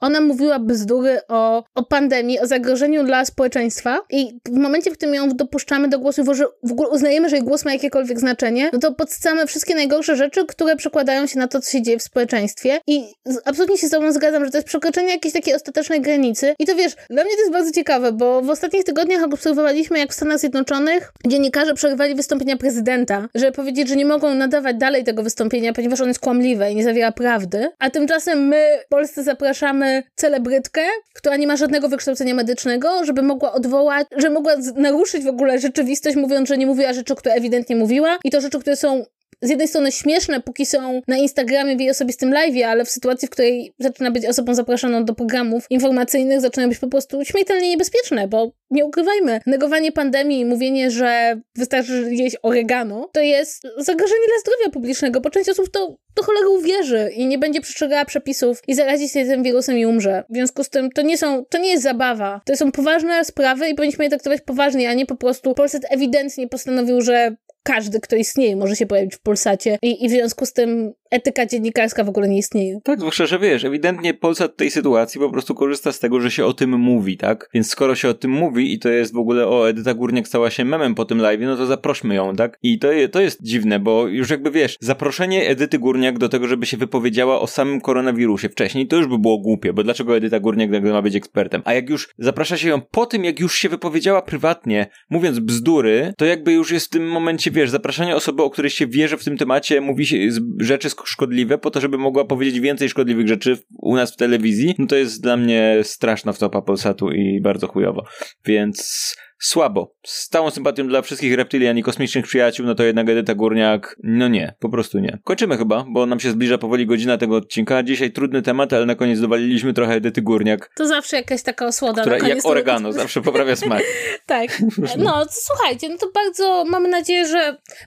ona mówiła bzdury o, o pandemii, o zagrożeniu dla społeczeństwa i w momencie, w którym ją dopuszczamy do głosu, że w ogóle uznajemy, że jej głos ma jakiekolwiek znaczenie, no to podstamy wszystkie najgorsze rzeczy, które przekładają się na to, co się dzieje w społeczeństwie i absolutnie się z tobą zgadzam, że to jest przekroczenie jakiejś takiej ostatecznej granicy i to wiesz, dla mnie to jest bardzo ciekawe, bo w ostatnich tygodniach obserwowaliśmy, jak w Stanach Zjednoczonych dziennikarze przerywali wystąpienia prezydenta, żeby powiedzieć, że nie mogą nadawać dalej tego wystąpienia, ponieważ on jest kłamliwe i nie zawiera prawdy, a tymczasem my, Polscy, zapraszamy mamy celebrytkę, która nie ma żadnego wykształcenia medycznego, żeby mogła odwołać, że mogła naruszyć w ogóle rzeczywistość, mówiąc, że nie mówiła rzeczy, które ewidentnie mówiła. I to rzeczy, które są z jednej strony śmieszne, póki są na Instagramie w jej osobistym live, ale w sytuacji, w której zaczyna być osobą zapraszaną do programów informacyjnych, zaczynają być po prostu śmiertelnie niebezpieczne, bo nie ukrywajmy, negowanie pandemii, mówienie, że wystarczy jeść oregano, to jest zagrożenie dla zdrowia publicznego, bo część osób to do cholery uwierzy i nie będzie przestrzegała przepisów i zarazi się tym wirusem i umrze. W związku z tym to nie są, to nie jest zabawa. To są poważne sprawy i powinniśmy je traktować poważnie, a nie po prostu Polsat ewidentnie postanowił, że każdy, kto istnieje, może się pojawić w Polsacie i, i w związku z tym etyka dziennikarska w ogóle nie istnieje. Tak, zwłaszcza, że wiesz, ewidentnie Polsat w tej sytuacji po prostu korzysta z tego, że się o tym mówi, tak? Więc skoro się o tym mówi i to jest w ogóle, o, Edyta Górniak stała się memem po tym live, no to zaprośmy ją, tak? I to, to jest dziwne, bo już jakby wiesz, zaproszenie Edyty Górniak do tego, żeby się wypowiedziała o samym koronawirusie wcześniej, to już by było głupie, bo dlaczego Edyta Górniak ma być ekspertem? A jak już zaprasza się ją po tym, jak już się wypowiedziała prywatnie, mówiąc bzdury, to jakby już jest w tym momencie, wiesz, zapraszanie osoby, o której się wie, że w tym temacie mówi się rzeczy szkodliwe po to, żeby mogła powiedzieć więcej szkodliwych rzeczy u nas w telewizji, no to jest dla mnie straszna wtopa Polsatu i bardzo chujowo. Więc słabo. Z całą sympatią dla wszystkich reptilian i kosmicznych przyjaciół, no to jednak Edyta Górniak, no nie, po prostu nie. Kończymy chyba, bo nam się zbliża powoli godzina tego odcinka. Dzisiaj trudny temat, ale na koniec dowaliliśmy trochę Edyty Górniak. To zawsze jakaś taka osłoda która, na. Jak oregano, tego... zawsze poprawia smak. tak. No, słuchajcie, no to bardzo mamy nadzieję, że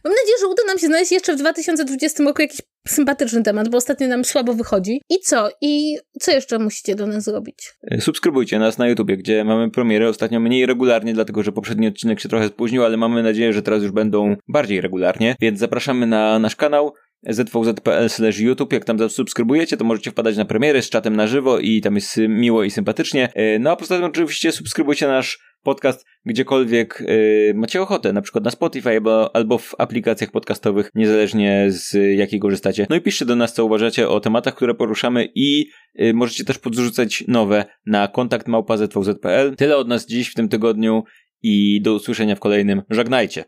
mam nadzieję, że uda nam się znaleźć jeszcze w 2020 roku jakiś sympatyczny temat, bo ostatnio nam słabo wychodzi. I co? I co jeszcze musicie do nas zrobić? E, subskrybujcie nas na YouTubie, gdzie mamy premiery ostatnio mniej regularnie, dlatego że poprzedni odcinek się trochę spóźnił, ale mamy nadzieję, że teraz już będą bardziej regularnie, więc zapraszamy na nasz kanał zwvz.pl YouTube. Jak tam subskrybujecie, to możecie wpadać na premiery z czatem na żywo i tam jest miło i sympatycznie. E, no a poza tym oczywiście subskrybujcie nasz podcast gdziekolwiek yy, macie ochotę, na przykład na Spotify albo, albo w aplikacjach podcastowych, niezależnie z jakiej korzystacie. No i piszcie do nas, co uważacie o tematach, które poruszamy i yy, możecie też podrzucać nowe na kontakt małpa Tyle od nas dziś w tym tygodniu i do usłyszenia w kolejnym. Żegnajcie!